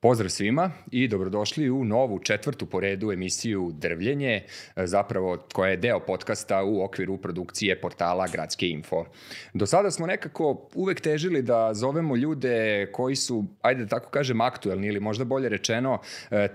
Pozdrav svima i dobrodošli u novu četvrtu po redu emisiju Drvljenje, zapravo koja je deo podcasta u okviru produkcije portala Gradske info. Do sada smo nekako uvek težili da zovemo ljude koji su, ajde da tako kažem, aktuelni ili možda bolje rečeno,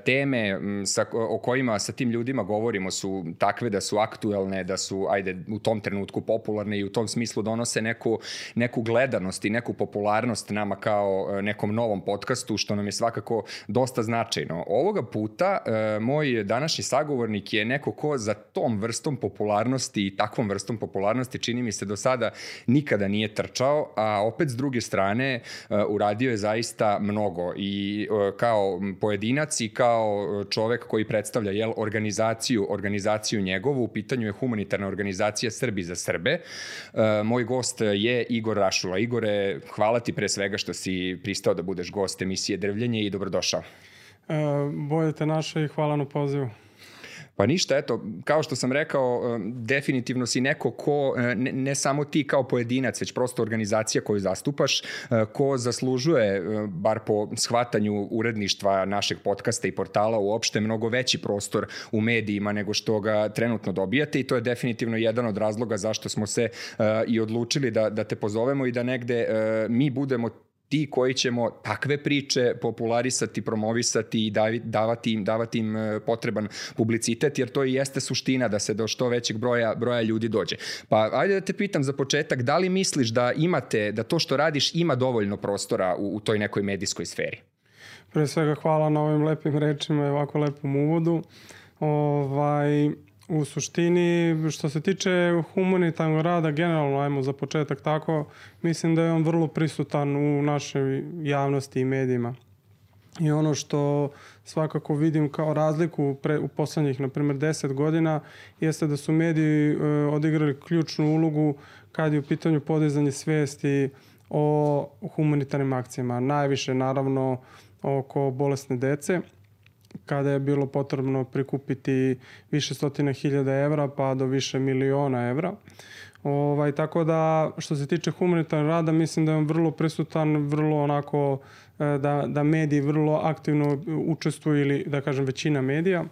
teme sa, o kojima sa tim ljudima govorimo su takve da su aktuelne, da su, ajde, u tom trenutku popularne i u tom smislu donose neku, neku gledanost i neku popularnost nama kao nekom novom podcastu, što nam je svakako svakako dosta značajno. Ovoga puta e, moj današnji sagovornik je neko ko za tom vrstom popularnosti i takvom vrstom popularnosti čini mi se do sada nikada nije trčao, a opet s druge strane e, uradio je zaista mnogo i e, kao pojedinac i kao čovek koji predstavlja jel, organizaciju, organizaciju njegovu, u pitanju je humanitarna organizacija Srbi za Srbe. E, moj gost je Igor Rašula. Igore, hvala ti pre svega što si pristao da budeš gost emisije Drvljenje i dobrodošao. E, bolje te naše i hvala na pozivu. Pa ništa, eto, kao što sam rekao, e, definitivno si neko ko, e, ne, ne samo ti kao pojedinac, već prosto organizacija koju zastupaš, e, ko zaslužuje, bar po shvatanju uredništva našeg podcasta i portala, uopšte mnogo veći prostor u medijima nego što ga trenutno dobijate i to je definitivno jedan od razloga zašto smo se i odlučili da, da te pozovemo i da negde mi budemo ti koji ćemo takve priče popularisati, promovisati i davati im, davati im e, potreban publicitet, jer to i jeste suština da se do što većeg broja, broja ljudi dođe. Pa ajde da te pitam za početak, da li misliš da imate, da to što radiš ima dovoljno prostora u, u toj nekoj medijskoj sferi? Pre svega hvala na ovim lepim rečima i ovako lepom uvodu. Ovaj, U suštini, što se tiče humanitarnog rada, generalno, ajmo za početak tako, mislim da je on vrlo prisutan u našoj javnosti i medijima. I ono što svakako vidim kao razliku pre, u poslednjih, na primjer, 10 godina, jeste da su mediji e, odigrali ključnu ulogu kad je u pitanju podizanje svesti o humanitarnim akcijama. Najviše, naravno, oko bolesne dece kada je bilo potrebno prikupiti više stotina hiljada evra pa do više miliona evra. Ovaj, tako da što se tiče humanitarnog rada mislim da je on vrlo prisutan, vrlo onako e, da, da mediji vrlo aktivno učestvuju ili da kažem većina medija.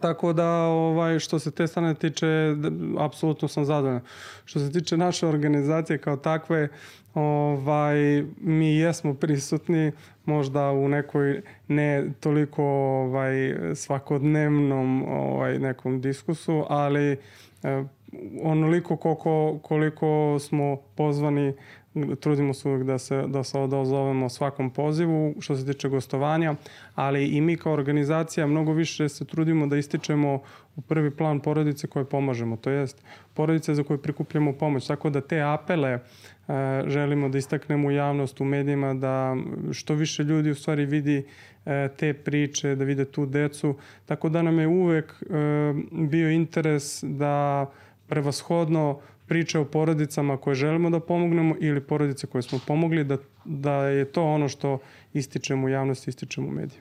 Tako da ovaj što se te strane tiče apsolutno sam zadovoljan. Što se tiče naše organizacije kao takve, ovaj mi jesmo prisutni možda u nekoj ne toliko ovaj svakodnevnom ovaj nekom diskusu, ali eh, onoliko koliko, koliko smo pozvani trudimo se uvek da se, da se odazovemo svakom pozivu što se tiče gostovanja, ali i mi kao organizacija mnogo više se trudimo da ističemo u prvi plan porodice koje pomažemo, to jest porodice za koje prikupljamo pomoć, tako da te apele e, želimo da istaknemo u javnost, u medijima, da što više ljudi u stvari vidi e, te priče, da vide tu decu, tako da nam je uvek e, bio interes da prevashodno priče o porodicama koje želimo da pomognemo ili porodice koje smo pomogli, da, da je to ono što ističemo u javnosti, ističemo u mediju.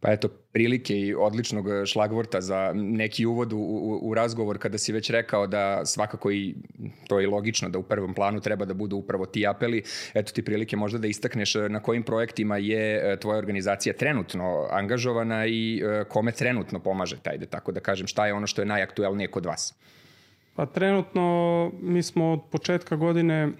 Pa eto, prilike i odličnog šlagvorta za neki uvod u, u, u razgovor kada si već rekao da svakako i to je logično da u prvom planu treba da budu upravo ti apeli. Eto ti prilike možda da istakneš na kojim projektima je e, tvoja organizacija trenutno angažovana i e, kome trenutno pomaže, tajde tako da kažem šta je ono što je najaktuelnije kod vas. Pa trenutno mi smo od početka godine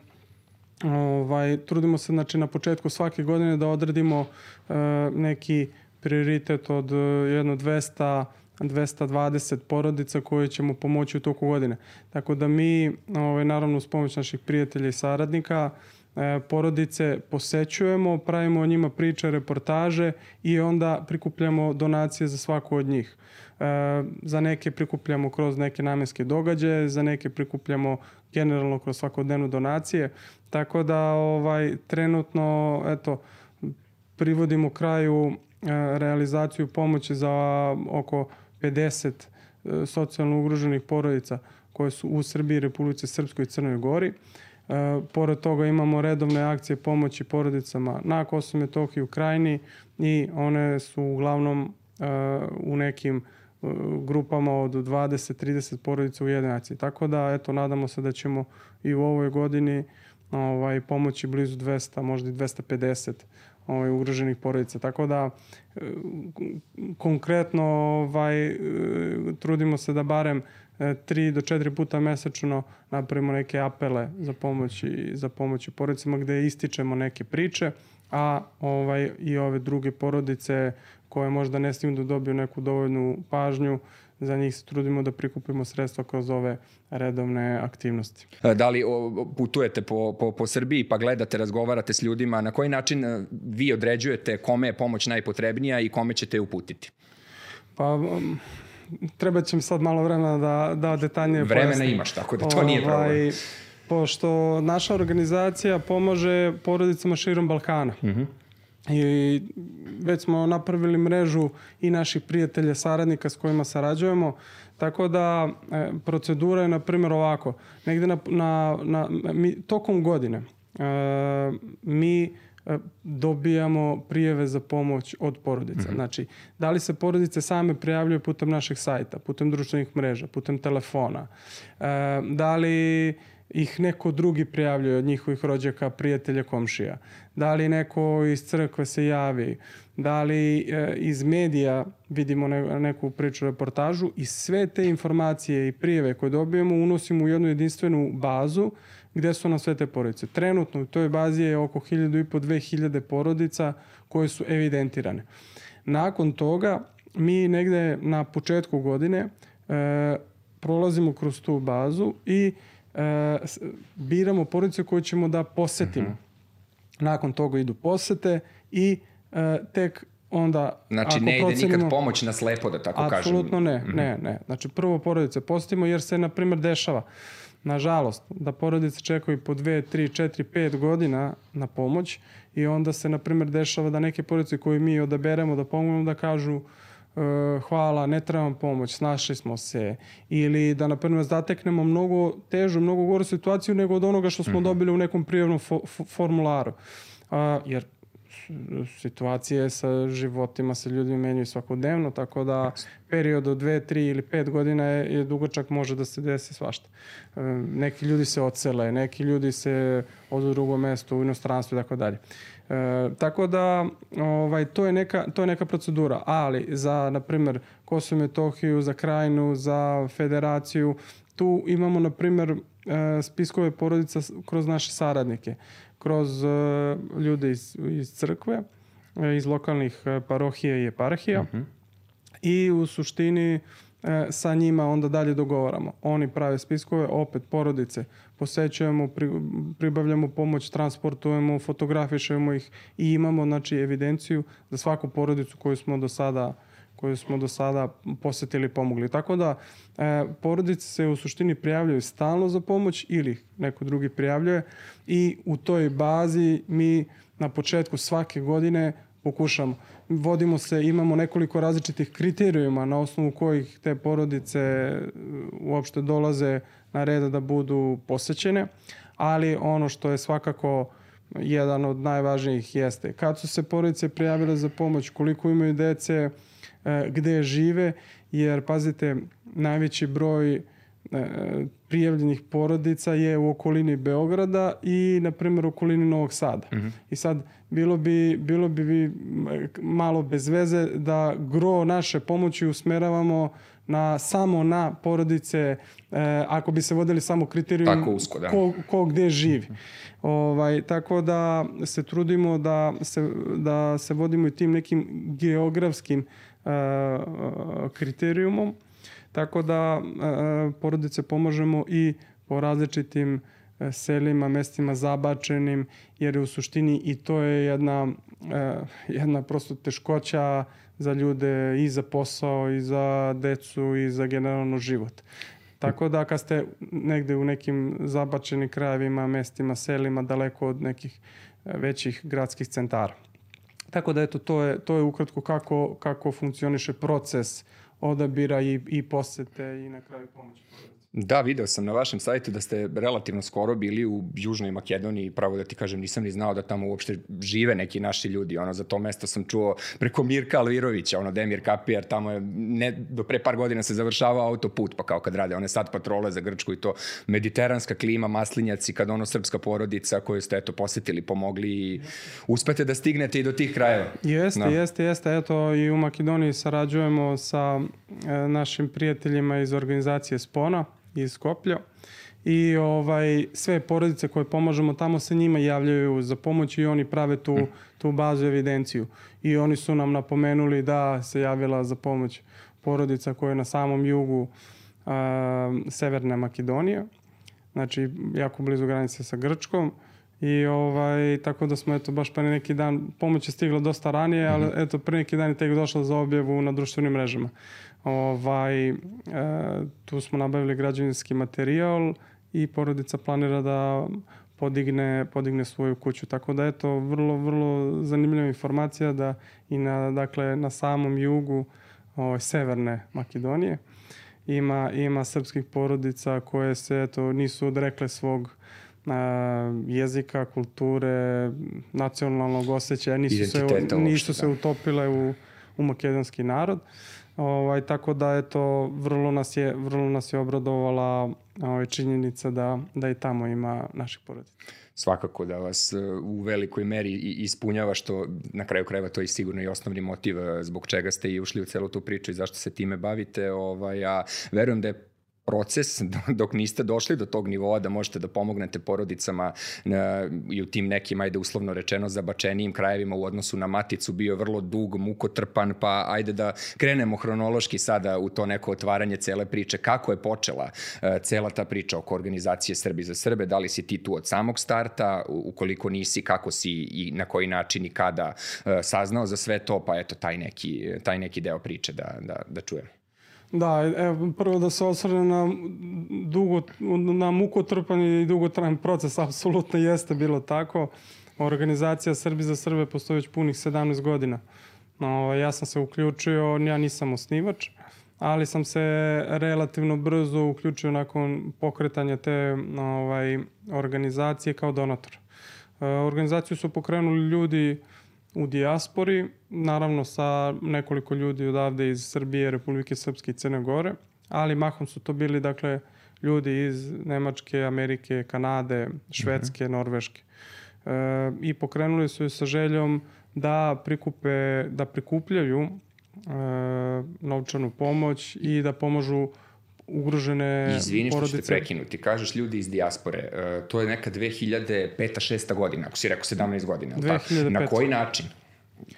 ovaj, trudimo se znači, na početku svake godine da odredimo e, neki prioritet od e, jedno 200 220 porodica koje ćemo pomoći u toku godine. Tako da mi, ovaj, naravno uz pomoć naših prijatelja i saradnika, porodice posećujemo, pravimo o njima priče, reportaže i onda prikupljamo donacije za svaku od njih. E, za neke prikupljamo kroz neke namenske događaje, za neke prikupljamo generalno kroz svakodnevnu donacije. Tako da ovaj trenutno eto privodimo kraju e, realizaciju pomoći za oko 50 e, socijalno ugroženih porodica koje su u Srbiji, Republici Srpskoj i Crnoj Gori. E, pored toga imamo redovne akcije pomoći porodicama na Kosovo Metohiji u Krajini i one su uglavnom e, u nekim grupama od 20-30 porodica u jednoj akciji. Tako da, eto, nadamo se da ćemo i u ovoj godini ovaj, pomoći blizu 200, možda i 250 ovaj, ugroženih porodica. Tako da e, konkretno ovaj, e, trudimo se da barem e, tri do četiri puta mesečno napravimo neke apele za pomoć i za pomoć porodicama gde ističemo neke priče, a ovaj i ove druge porodice koje možda ne stignu da dobiju neku dovoljnu pažnju, za njih se trudimo da prikupimo sredstva kroz ove redovne aktivnosti. E, da li putujete po, po, po Srbiji pa gledate, razgovarate s ljudima, na koji način e, vi određujete kome je pomoć najpotrebnija i kome ćete uputiti? Pa treba će mi sad malo vremena da, da detaljnije Vremena pojasnim. imaš, tako da to nije ovaj, problem. Pošto naša organizacija pomaže porodicama širom Balkana. Mhm. -huh i već smo napravili mrežu i naših prijatelja, saradnika s kojima sarađujemo, tako da e, procedura je na primjer ovako, negde na, na, na mi, tokom godine e, mi dobijamo prijeve za pomoć od porodica. Mm -hmm. Znači, da li se porodice same prijavljuju putem našeg sajta, putem društvenih mreža, putem telefona, e, da li ih neko drugi prijavljuje od njihovih rođaka, prijatelja, komšija. Da li neko iz crkve se javi, da li e, iz medija vidimo ne, neku priču, reportažu i sve te informacije i prijeve koje dobijemo unosimo u jednu jedinstvenu bazu gde su nam sve te porodice. Trenutno u toj bazi je oko 1000 i po 2000 porodica koje su evidentirane. Nakon toga mi negde na početku godine e, prolazimo kroz tu bazu i e, biramo porodice koje ćemo da posetimo. Mhm. -huh. Nakon toga idu posete i e, tek onda Znači ne ide nikad pomoć na slepo da tako kažem. Apsolutno ne, mm -hmm. ne, ne. Znači prvo porodice posetimo jer se na primjer dešava nažalost da porodice čekaju po 2, 3, 4, 5 godina na pomoć i onda se na primjer dešava da neke porodice koje mi odaberemo da pomognemo da kažu E, hvala, ne trebam pomoć, snašli smo se, ili da, na primjer, zateknemo mnogo težu, mnogo goru situaciju nego od onoga što smo mm -hmm. dobili u nekom prijavnom fo formularu. A, jer situacije sa životima se ljudi menjaju svakodnevno, tako da period od dve, tri ili pet godina je, je dugočak, može da se desi svašta. E, neki ljudi se ocele, neki ljudi se odu u drugo mesto, u inostranstvu i tako dalje. E, tako da ovaj, to, je neka, to je neka procedura, ali za, na primer, Kosovo i Metohiju, za krajinu, za federaciju, tu imamo, na primer, e, spiskove porodica kroz naše saradnike, kroz e, ljude iz, iz crkve, e, iz lokalnih parohija i eparhija uh mhm. -huh. i u suštini sa njima onda dalje dogovaramo. Oni prave spiskove, opet porodice, posećujemo, pri, pribavljamo pomoć, transportujemo, fotografišemo ih i imamo znači, evidenciju za svaku porodicu koju smo do sada koju smo do sada posetili i pomogli. Tako da e, porodice se u suštini prijavljaju stalno za pomoć ili neko drugi prijavljuje i u toj bazi mi na početku svake godine pokušamo. Vodimo se, imamo nekoliko različitih kriterijuma na osnovu kojih te porodice e, uopšte dolaze na red da budu posećene, ali ono što je svakako jedan od najvažnijih jeste kad su se porodice prijavile za pomoć, koliko imaju dece, gde žive, jer pazite, najveći broj E, prijavljenih porodica je u okolini Beograda i na primjer u okolini Novog Sada. Mm -hmm. I sad bilo bi, bilo bi malo bez veze da gro naše pomoći usmeravamo na samo na porodice e, ako bi se vodili samo kriterijum tako usko, da. ko, ko gde živi. Ovaj, tako da se trudimo da se, da se vodimo i tim nekim geografskim e, kriterijumom Tako da e, porodice pomažemo i po različitim e, selima, mestima zabačenim, jer u suštini i to je jedna, e, jedna prosto teškoća za ljude i za posao, i za decu, i za generalno život. Tako da kad ste negde u nekim zabačenim krajevima, mestima, selima, daleko od nekih većih gradskih centara. Tako da eto, to je, to je ukratko kako, kako funkcioniše proces odabira i, i posete i na kraju pomoći Da, video sam na vašem sajtu da ste relativno skoro bili u Južnoj Makedoniji, pravo da ti kažem, nisam ni znao da tamo uopšte žive neki naši ljudi, ono, za to mesto sam čuo preko Mirka Alvirovića, ono, Demir Kapijar, tamo je, ne, do pre par godina se završavao autoput, pa kao kad rade one sad patrole za Grčku i to, mediteranska klima, maslinjaci, kad ono srpska porodica koju ste, eto, posetili, pomogli i uspete da stignete i do tih krajeva. Jeste, no. jeste, jeste, eto, i u Makedoniji sarađujemo sa e, našim prijateljima iz organizacije Spona, iz Skoplja i ovaj, sve porodice koje pomažemo tamo se njima javljaju za pomoć i oni prave tu, mm. tu bazu evidenciju. I oni su nam napomenuli da se javila za pomoć porodica koja je na samom jugu a, Severne Makedonije, znači jako blizu granice sa Grčkom. I ovaj, tako da smo eto baš pre neki dan, pomoć je stigla dosta ranije, ali mm -hmm. eto pre neki dan je tek došla za objavu na društvenim mrežama. Ovaj, e, tu smo nabavili građevinski materijal i porodica planira da podigne, podigne svoju kuću. Tako da eto, vrlo, vrlo zanimljiva informacija da i na, dakle, na samom jugu ovaj, severne Makedonije ima, ima srpskih porodica koje se eto, nisu odrekle svog a, jezika, kulture, nacionalnog osjećaja, nisu, se, nisu se da. utopile u, u makedonski narod. Ovaj, tako da eto, vrlo nas je, vrlo nas je obradovala ovaj, činjenica da, da i tamo ima naših porodica. Svakako da vas e, u velikoj meri ispunjava što na kraju krajeva to je sigurno i osnovni motiv e, zbog čega ste i ušli u celu tu priču i zašto se time bavite. Ovaj, a verujem da je proces dok niste došli do tog nivoa da možete da pomognete porodicama na, i u tim nekim, ajde uslovno rečeno, zabačenijim krajevima u odnosu na maticu bio vrlo dug, mukotrpan, pa ajde da krenemo hronološki sada u to neko otvaranje cele priče. Kako je počela uh, cela ta priča oko organizacije Srbi za Srbe? Da li si ti tu od samog starta? Ukoliko nisi, kako si i na koji način i kada uh, saznao za sve to? Pa eto, taj neki, taj neki deo priče da, da, da čujemo. Da, evo, prvo da se osvrne na, dugo, na mukotrpan i dugotrajan proces, apsolutno jeste bilo tako. Organizacija Srbi za Srbe postoji već punih 17 godina. No, ja sam se uključio, ja nisam osnivač, ali sam se relativno brzo uključio nakon pokretanja te ovaj, organizacije kao donator. E, organizaciju su pokrenuli ljudi u dijaspori, naravno sa nekoliko ljudi odavde iz Srbije, Republike Srpske i Crne Gore, ali mahom su to bili dakle ljudi iz Nemačke, Amerike, Kanade, Švedske, mm -hmm. Norveške. E, I pokrenuli su je sa željom da prikupe, da prikupljaju e, novčanu pomoć i da pomažu ugrožene Izvini što ćete prekinuti. Kažeš ljudi iz dijaspore. Uh, to je neka 2005. 6. godina, ako si rekao 17 godina. 2005. Na koji način?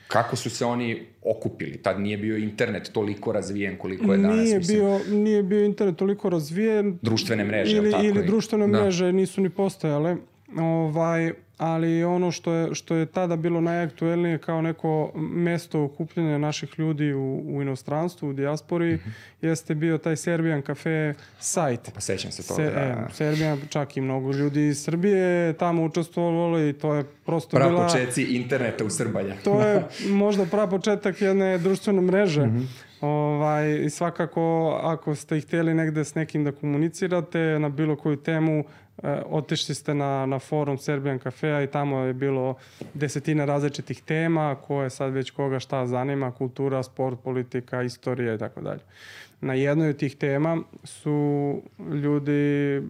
Kako su se oni okupili? Tad nije bio internet toliko razvijen koliko je danas. Nije, mislim. bio, nije bio internet toliko razvijen. Društvene mreže, ili, tako? Ili društvene da. mreže nisu ni postojale. Ovaj, ali ono što je, što je tada bilo najaktuelnije kao neko mesto okupljanja naših ljudi u, u inostranstvu, u dijaspori, mm -hmm. jeste bio taj Serbian Cafe sajt. Pa sećam se toga, Se, da. E, Serbian, čak i mnogo ljudi iz Srbije tamo učestvovalo i to je prosto pra bila... početci interneta u Srbanja. to je možda pra početak jedne društvene mreže. Mm -hmm. Ovaj, I svakako, ako ste hteli negde s nekim da komunicirate na bilo koju temu, e, otišli ste na, na forum Serbian Cafea i tamo je bilo desetina različitih tema koje sad već koga šta zanima, kultura, sport, politika, istorija i tako dalje. Na jednoj od tih tema su ljudi e,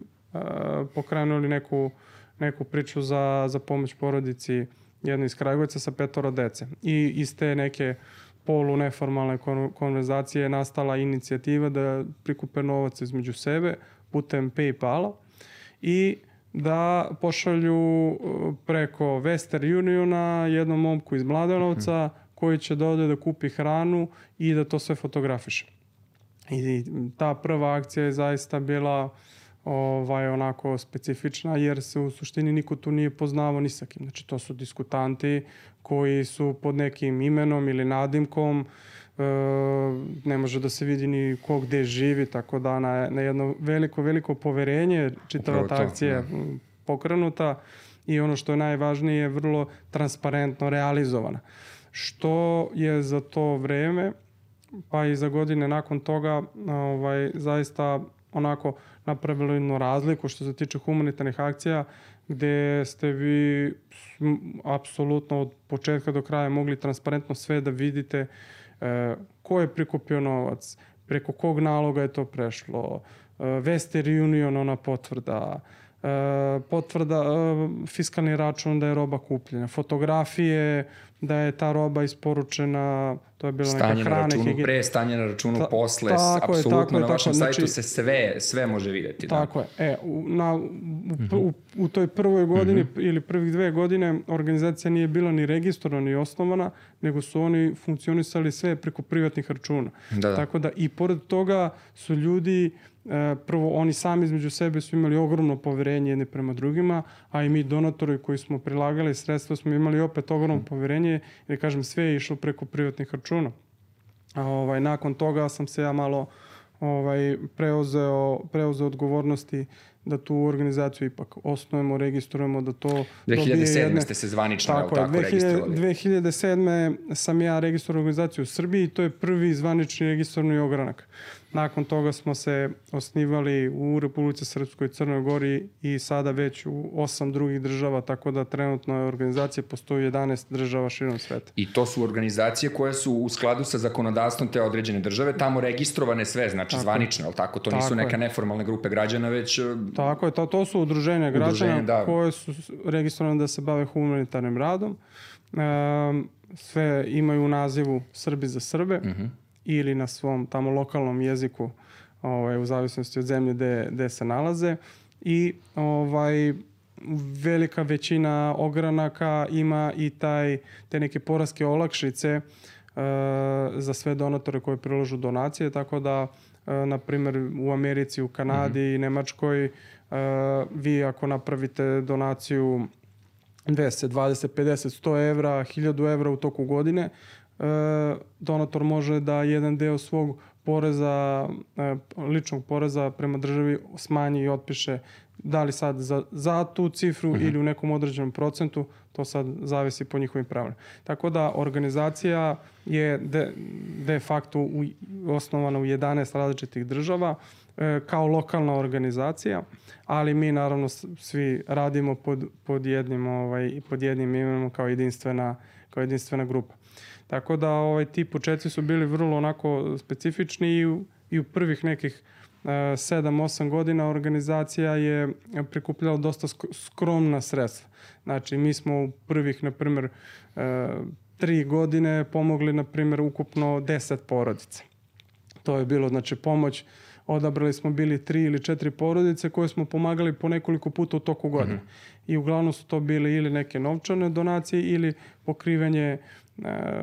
pokrenuli neku, neku priču za, za pomoć porodici jedno iz Kragujevca sa petoro dece. I iz te neke polu neformalne konverzacije je nastala inicijativa da prikupe novac između sebe putem Paypala i da pošalju uh, preko Western Uniona jednom momku iz Mladenovca koji će da ode da kupi hranu i da to sve fotografiše. I ta prva akcija je zaista bila ovaj, onako specifična jer se u suštini niko tu nije poznavao ni sa kim. Znači to su diskutanti koji su pod nekim imenom ili nadimkom e, ne može da se vidi ni ko gde živi, tako da na, na jedno veliko, veliko poverenje čitava ta akcija ja. Da. pokrenuta i ono što je najvažnije je vrlo transparentno realizovana. Što je za to vreme, pa i za godine nakon toga, ovaj, zaista onako napravilo jednu razliku što se tiče humanitarnih akcija, gde ste vi apsolutno od početka do kraja mogli transparentno sve da vidite e, ko je prikupio novac, preko kog naloga je to prešlo, e, Western Union, ona potvrda, e, potvrda, e, fiskalni račun da je roba kupljena, fotografije da je ta roba isporučena, to je bilo stanje neka hrana. Stanje na računu pre, stanje na računu Ta, posle, tako je, apsolutno tako je, na vašem tako, sajtu znači, se sve, sve može videti. Tako da. je. E, u, na, u, u, u toj prvoj godini mm -hmm. ili prvih dve godine organizacija nije bila ni registrovana ni osnovana, nego su oni funkcionisali sve preko privatnih računa. Da, da. Tako da i pored toga su ljudi prvo oni sami između sebe su imali ogromno poverenje jedni prema drugima, a i mi donatori koji smo prilagali sredstva smo imali opet ogromno poverenje, jer kažem sve je išlo preko privatnih računa. A ovaj, nakon toga sam se ja malo ovaj, preuzeo, preuzeo odgovornosti da tu organizaciju ipak osnujemo, registrujemo, da to 2007. jedne... ste se zvanično tako, tako 2000, registrovali. 2007. sam ja registrovao organizaciju u Srbiji i to je prvi zvanični registrovni ogranak. Nakon toga smo se osnivali u Republici Srpskoj, Crnoj Gori i sada već u osam drugih država, tako da trenutno je organizacija postoji 11 država širom sveta. I to su organizacije koje su u skladu sa zakonodavstvom te određene države, tamo registrovane sve, znači tako. zvanično, ali tako? To tako nisu neke je. neformalne grupe građana, već... Tako je, to, to su udruženja građana udruženja, da. koje su registrovane da se bave humanitarnim radom. Um, sve imaju u nazivu Srbi za Srbe. Uh mhm. -huh ili na svom tamo lokalnom jeziku ovaj, u zavisnosti od zemlje gde, gde se nalaze i ovaj, velika većina ogranaka ima i taj, te neke poraske olakšice uh, za sve donatore koji priložu donacije, tako da uh, na primjer u Americi, u Kanadi mm -hmm. i Nemačkoj uh, vi ako napravite donaciju 10, 20, 50, 100 evra, 1000 evra u toku godine, E, donator može da jedan deo svog poreza, e, ličnog poreza prema državi smanji i otpiše da li sad za, za tu cifru mhm. -huh. ili u nekom određenom procentu, to sad zavisi po njihovim pravilima. Tako da organizacija je de, de facto u, osnovana u 11 različitih država e, kao lokalna organizacija, ali mi naravno svi radimo pod, pod, jednim, ovaj, pod jednim imenom kao jedinstvena, kao jedinstvena grupa. Tako da ovaj, ti početci su bili vrlo onako specifični i u, i u prvih nekih 7-8 godina organizacija je prikupljala dosta skromna sredstva. Znači, mi smo u prvih, na primjer, tri godine pomogli, na primjer, ukupno 10 porodica. To je bilo, znači, pomoć odabrali smo bili tri ili četiri porodice koje smo pomagali po nekoliko puta u toku godine. Mm -hmm. I uglavnom su to bile ili neke novčane donacije ili pokrivanje E,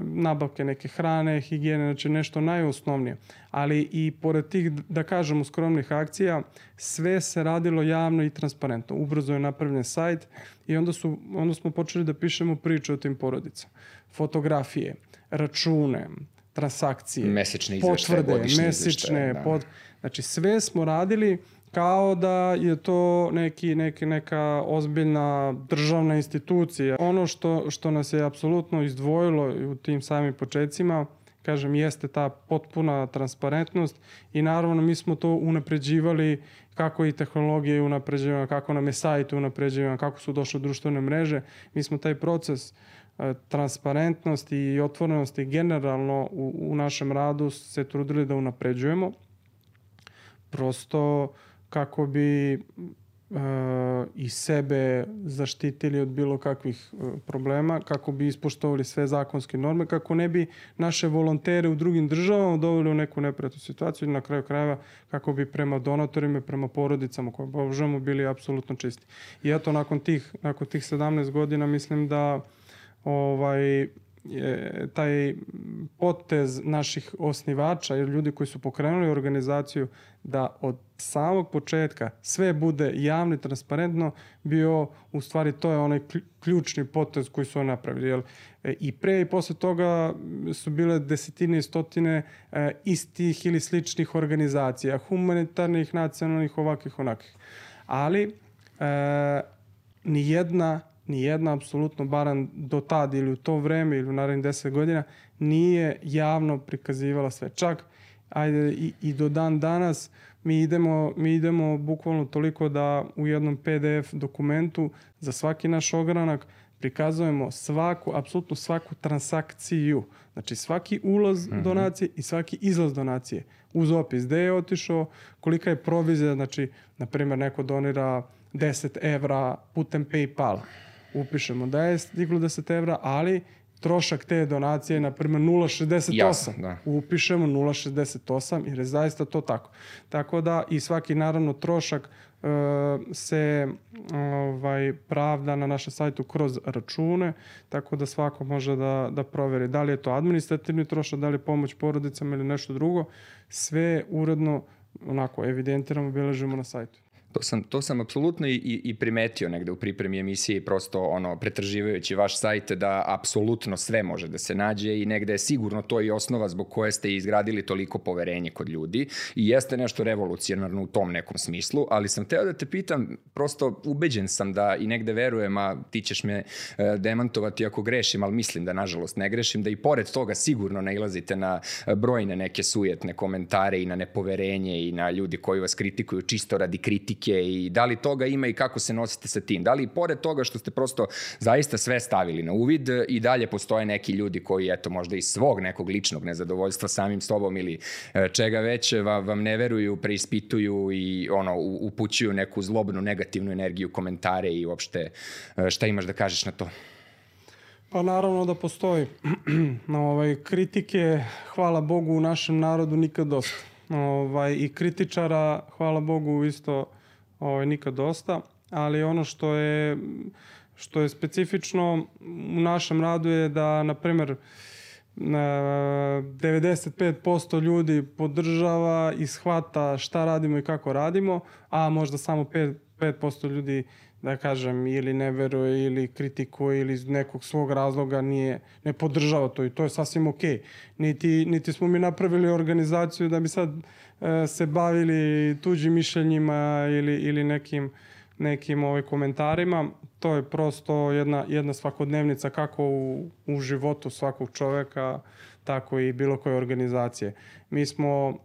nabavke neke hrane, higijene, znači nešto najosnovnije. Ali i pored tih, da kažemo, skromnih akcija, sve se radilo javno i transparentno. Ubrzo je napravljen sajt i onda, su, onda smo počeli da pišemo priče o tim porodicama. Fotografije, račune, transakcije, mesečne izveštaje, potvrde, mesečne, da. pod, znači sve smo radili kao da je to neki, neki, neka ozbiljna državna institucija. Ono što, što nas je apsolutno izdvojilo u tim samim početcima, kažem, jeste ta potpuna transparentnost i naravno mi smo to unapređivali kako i tehnologije unapređivana, kako nam je sajt unapređivan, kako su došle društvene mreže. Mi smo taj proces e, transparentnosti i otvorenosti generalno u, u našem radu se trudili da unapređujemo. Prosto kako bi uh, i sebe zaštitili od bilo kakvih uh, problema, kako bi ispoštovali sve zakonske norme, kako ne bi naše volontere u drugim državama doveli u neku neprijatnu situaciju i na kraju krajeva kako bi prema donatorima prema porodicama koje obožavamo bili apsolutno čisti. I eto, nakon tih, nakon tih 17 godina mislim da ovaj, je taj potez naših osnivača ili ljudi koji su pokrenuli organizaciju da od samog početka sve bude javno i transparentno bio u stvari to je onaj ključni potez koji su oni napravili. Jel, e, I pre i posle toga su bile desetine i stotine e, istih ili sličnih organizacija, humanitarnih, nacionalnih, ovakvih, onakvih. Ali e, ni jedna ni jedna apsolutno, baran do tad ili u to vreme ili u narednih deset godina, nije javno prikazivala sve. Čak, ajde, i, i do dan danas mi idemo, mi idemo bukvalno toliko da u jednom PDF dokumentu za svaki naš ogranak prikazujemo svaku, apsolutno svaku transakciju. Znači svaki ulaz mm -hmm. donacije i svaki izlaz donacije. Uz opis gde je otišao, kolika je provizija, znači, na primjer, neko donira 10 evra putem Paypala. Upišemo da je stiglo 10 evra, ali trošak te donacije je na primjer 0,68. Da. Upišemo 0,68 jer je zaista to tako. Tako da i svaki naravno trošak uh, se ovaj, pravda na našem sajtu kroz račune, tako da svako može da, da proveri da li je to administrativni trošak, da li je pomoć porodicama ili nešto drugo. Sve uredno onako evidentiramo, beležimo na sajtu. To sam, to sam apsolutno i, i primetio negde u pripremi emisije, prosto ono, pretraživajući vaš sajt, da apsolutno sve može da se nađe i negde je sigurno to i osnova zbog koje ste izgradili toliko poverenje kod ljudi i jeste nešto revolucionarno u tom nekom smislu, ali sam teo da te pitam, prosto ubeđen sam da i negde verujem, a ti ćeš me e, demantovati ako grešim, ali mislim da nažalost ne grešim, da i pored toga sigurno nailazite na brojne neke sujetne komentare i na nepoverenje i na ljudi koji vas kritikuju čisto radi kritike kritike i da li toga ima i kako se nosite sa tim? Da li pored toga što ste prosto zaista sve stavili na uvid i dalje postoje neki ljudi koji eto možda iz svog nekog ličnog nezadovoljstva samim sobom ili e, čega već vam ne veruju, preispituju i ono upućuju neku zlobnu negativnu energiju, komentare i uopšte e, šta imaš da kažeš na to? Pa naravno da postoji. no, ovaj, kritike, hvala Bogu, u našem narodu nikad dosta. Ovaj, I kritičara, hvala Bogu, isto ovaj, nikad dosta, ali ono što je, što je specifično u našem radu je da, na primer, 95% ljudi podržava i shvata šta radimo i kako radimo, a možda samo 5%, 5% ljudi da kažem ili ne veruje ili kritikuje ili iz nekog svog razloga nije ne podržava to i to je sasvim okej. Okay. Niti niti smo mi napravili organizaciju da bi sad E, se bavili tuđim mišljenjima ili, ili nekim, nekim ovaj, komentarima. To je prosto jedna, jedna svakodnevnica kako u, u životu svakog čoveka, tako i bilo koje organizacije. Mi smo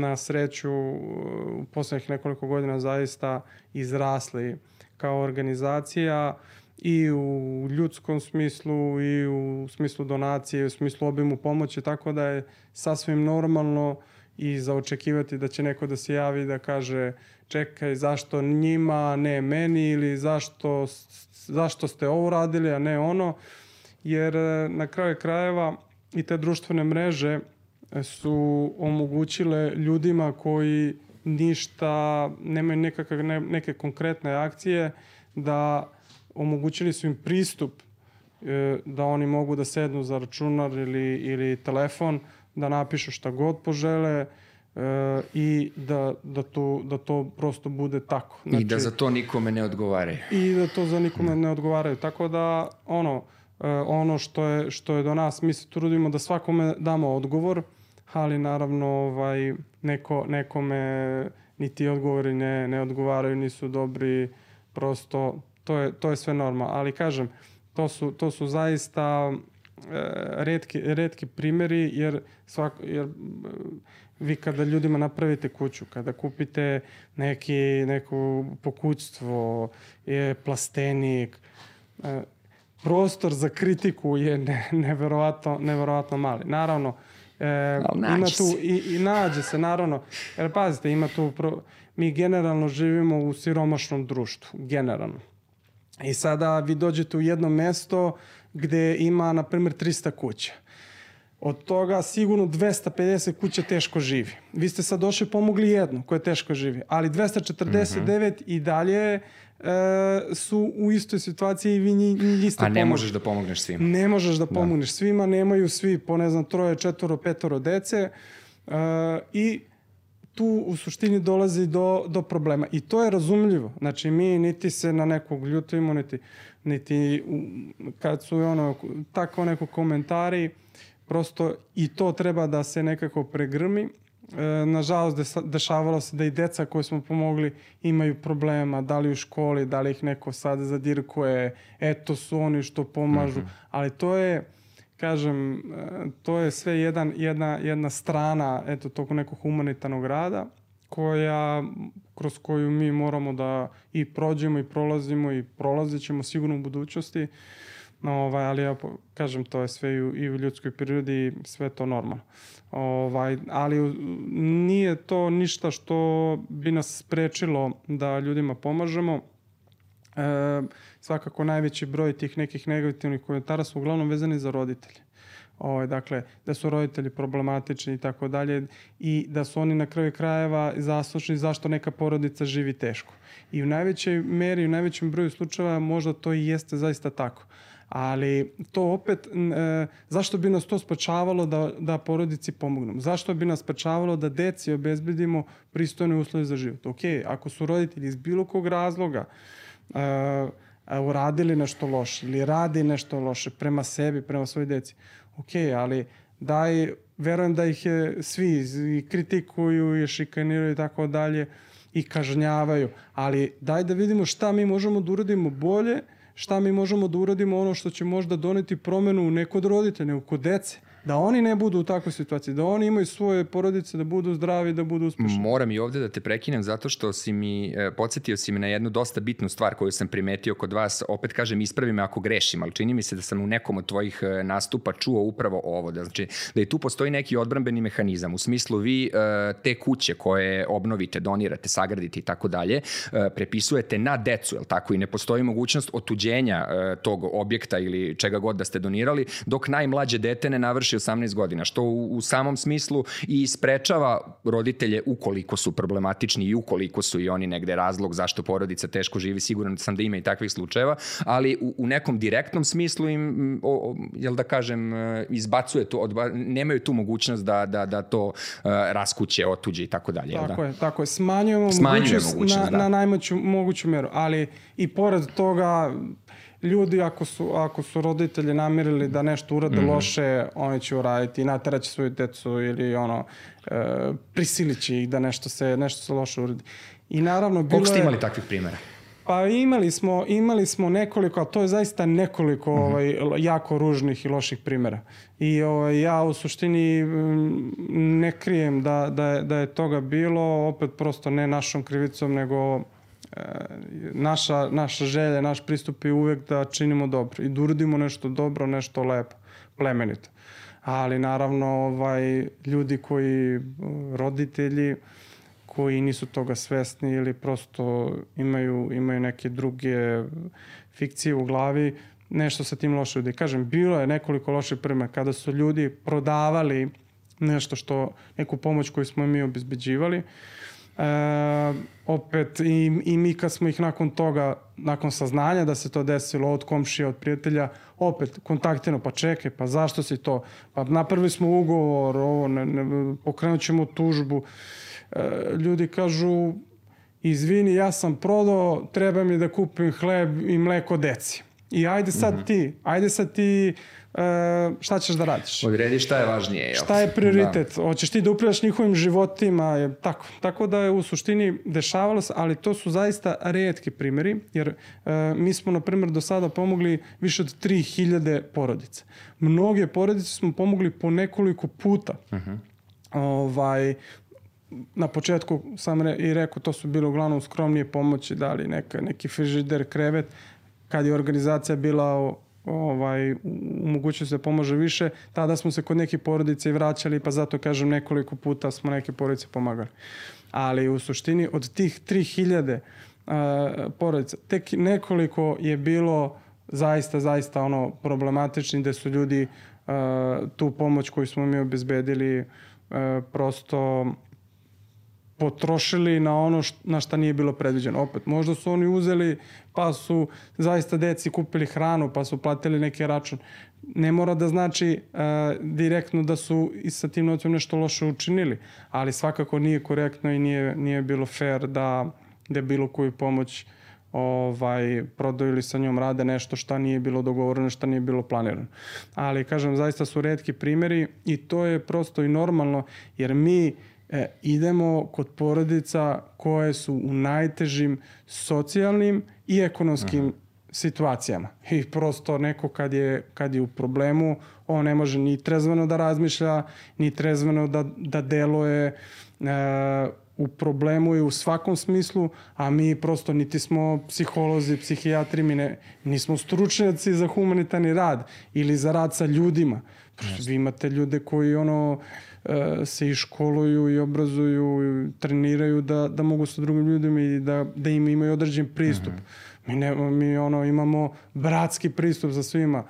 na sreću u poslednjih nekoliko godina zaista izrasli kao organizacija i u ljudskom smislu i u smislu donacije u smislu obimu pomoći, tako da je sasvim normalno uh, i za očekivati da će neko da se javi da kaže čekaj zašto njima, ne meni ili zašto, zašto ste ovo radili, a ne ono. Jer e, na kraju krajeva i te društvene mreže su omogućile ljudima koji ništa, nemaju nekakve, ne, neke konkretne akcije, da omogućili su im pristup e, da oni mogu da sednu za računar ili, ili telefon, da napišu šta god požele e, i da, da, to, da to prosto bude tako. Znači, I da za to nikome ne odgovaraju. I da to za nikome ne odgovaraju. Tako da, ono, e, ono što je, što je do nas, mi se trudimo da svakome damo odgovor, ali naravno ovaj, neko, nekome niti odgovori ne, ne odgovaraju, nisu dobri, prosto to je, to je sve norma. Ali kažem, to su, to su zaista redki, redki primeri jer, svako, jer e, vi kada ljudima napravite kuću, kada kupite neki, neko pokućstvo, je plastenik, e, prostor za kritiku je ne, neverovatno, neverovatno mali. Naravno, e, ima tu, i, i nađe se, naravno, jer pazite, ima tu, pro, mi generalno živimo u siromašnom društvu, generalno. I sada vi dođete u jedno mesto gde ima, na primjer, 300 kuća. Od toga sigurno 250 kuća teško živi. Vi ste sad došli pomogli jednu koja teško živi, ali 249 mm -hmm. i dalje e, su u istoj situaciji i vi njih isto A ne pomoć. možeš da pomogneš svima. Ne možeš da, da. pomogneš da. svima, nemaju svi po ne znam troje, četvoro, petoro dece e, i tu u suštini dolazi do, do problema. I to je razumljivo. Znači, mi niti se na nekog ljutimo, niti, niti kad su ono, tako neko komentari, prosto i to treba da se nekako pregrmi. E, nažalost, dešavalo se da i deca koje smo pomogli imaju problema, da li u školi, da li ih neko sad zadirkuje, eto su oni što pomažu, mm -hmm. ali to je kažem, e, to je sve jedan, jedna, jedna strana eto, tog nekog humanitarnog rada koja, kroz koju mi moramo da i prođemo i prolazimo i prolazit ćemo sigurno u budućnosti. Ovaj, ali ja kažem, to je sve i u, i u ljudskoj prirodi, sve to normalno. Ovaj, ali nije to ništa što bi nas sprečilo da ljudima pomažemo. E, svakako najveći broj tih nekih negativnih komentara su uglavnom vezani za roditelje. Ovaj, dakle, da su roditelji problematični i tako dalje i da su oni na kraju krajeva zaslušni zašto neka porodica živi teško. I u najvećoj meri, u najvećem broju slučajeva možda to i jeste zaista tako. Ali to opet, e, zašto bi nas to sprečavalo da, da porodici pomognemo? Zašto bi nas sprečavalo da deci obezbedimo pristojne uslove za život? Ok, ako su roditelji iz bilo kog razloga e, uradili nešto loše ili radi nešto loše prema sebi, prema svojoj deci, ok, ali daj, verujem da ih je svi i kritikuju i šikaniraju i tako dalje i kažnjavaju, ali daj da vidimo šta mi možemo da uradimo bolje, šta mi možemo da uradimo ono što će možda doneti promenu ne kod roditelja, nego kod dece da oni ne budu u takvoj situaciji, da oni imaju svoje porodice, da budu zdravi, da budu uspešni. Moram i ovde da te prekinem zato što si mi, e, podsjetio si me na jednu dosta bitnu stvar koju sam primetio kod vas, opet kažem ispravi me ako grešim, ali čini mi se da sam u nekom od tvojih e, nastupa čuo upravo ovo, da, znači, da i tu postoji neki odbrambeni mehanizam, u smislu vi e, te kuće koje obnovite, donirate, sagradite i tako dalje, prepisujete na decu, jel tako, i ne postoji mogućnost otuđenja tog objekta ili čega god da ste donirali, dok najmlađe dete ne navrši navrši 18 godina, što u, u samom smislu i sprečava roditelje ukoliko su problematični i ukoliko su i oni negde razlog zašto porodica teško živi, siguran sam da ima i takvih slučajeva, ali u, u nekom direktnom smislu im, o, o, jel da kažem, e, izbacuje to, odba, nemaju tu mogućnost da, da, da to uh, raskuće, otuđe i tako dalje. Tako da? je, tako je. Smanjujemo, Smanjujemo mogućnost, mogućnost na, da. na najmoću moguću meru, ali i pored toga ljudi ako su, ako su roditelji namirili da nešto urade mm -hmm. loše, oni će uraditi i nateraće svoju decu ili ono, e, prisilići ih da nešto se, nešto se loše uradi. I naravno bilo Koliko ste imali takvih primjera? Pa imali smo, imali smo nekoliko, a to je zaista nekoliko mm -hmm. ovaj, jako ružnih i loših primjera. I ovaj, ja u suštini ne krijem da, da, je, da je toga bilo, opet prosto ne našom krivicom, nego naša, naša želja, naš pristup je uvek da činimo dobro i da uradimo nešto dobro, nešto lepo, plemenito. Ali naravno ovaj, ljudi koji, roditelji, koji nisu toga svesni ili prosto imaju, imaju neke druge fikcije u glavi, nešto sa tim loše ljudi. Kažem, bilo je nekoliko loših prema kada su ljudi prodavali nešto što, neku pomoć koju smo mi obezbeđivali, uh, E, opet i, i mi kad smo ih nakon toga, nakon saznanja da se to desilo od komšija, od prijatelja, opet kontaktirano, pa čekaj, pa zašto si to? Pa napravili smo ugovor, ovo, ne, ne, pokrenut ćemo tužbu. E, ljudi kažu, izvini, ja sam prodao, treba mi da kupim hleb i mleko deci. I ajde sad mm -hmm. ti, ajde sad ti šta ćeš da radiš. Odredi šta je važnije. Jel? Šta je prioritet? Da. Hoćeš ti da upravljaš njihovim životima? Je, tako. tako da je u suštini dešavalo se, ali to su zaista redki primjeri, jer e, mi smo, na primjer, do sada pomogli više od 3000 porodica. Mnoge porodice smo pomogli po nekoliko puta. Uh mhm. -huh. Ovaj, na početku sam re, i rekao, to su bilo uglavnom skromnije pomoći, dali neka, neki frižider, krevet, kad je organizacija bila ovaj, u mogućnosti da pomože više, tada smo se kod neke porodice i vraćali, pa zato kažem nekoliko puta smo neke porodice pomagali. Ali u suštini od tih 3000 uh, porodica, tek nekoliko je bilo zaista, zaista ono problematični gde su ljudi uh, tu pomoć koju smo mi obezbedili uh, prosto potrošili na ono št, na šta nije bilo predviđeno. Opet, možda su oni uzeli pa su zaista deci kupili hranu pa su platili neki račun. Ne mora da znači uh, direktno da su i sa tim novcem nešto loše učinili, ali svakako nije korektno i nije, nije bilo fair da, da bilo koju pomoć ovaj, prodaju ili sa njom rade nešto šta nije bilo dogovoreno, šta nije bilo planirano. Ali, kažem, zaista su redki primeri i to je prosto i normalno, jer mi e, idemo kod porodica koje su u najtežim socijalnim i ekonomskim Aha. situacijama. I prosto neko kad je, kad je u problemu, on ne može ni trezveno da razmišlja, ni trezveno da, da deluje. E, u problemu je u svakom smislu, a mi prosto niti smo psiholozi, psihijatri, mi ne, nismo stručnjaci za humanitarni rad ili za rad sa ljudima. Prosto vi imate ljude koji ono e, se i školuju i obrazuju i treniraju da, da mogu sa drugim ljudima i da, da im imaju određen pristup. Mm -hmm. Mi, ne, mi ono imamo bratski pristup za svima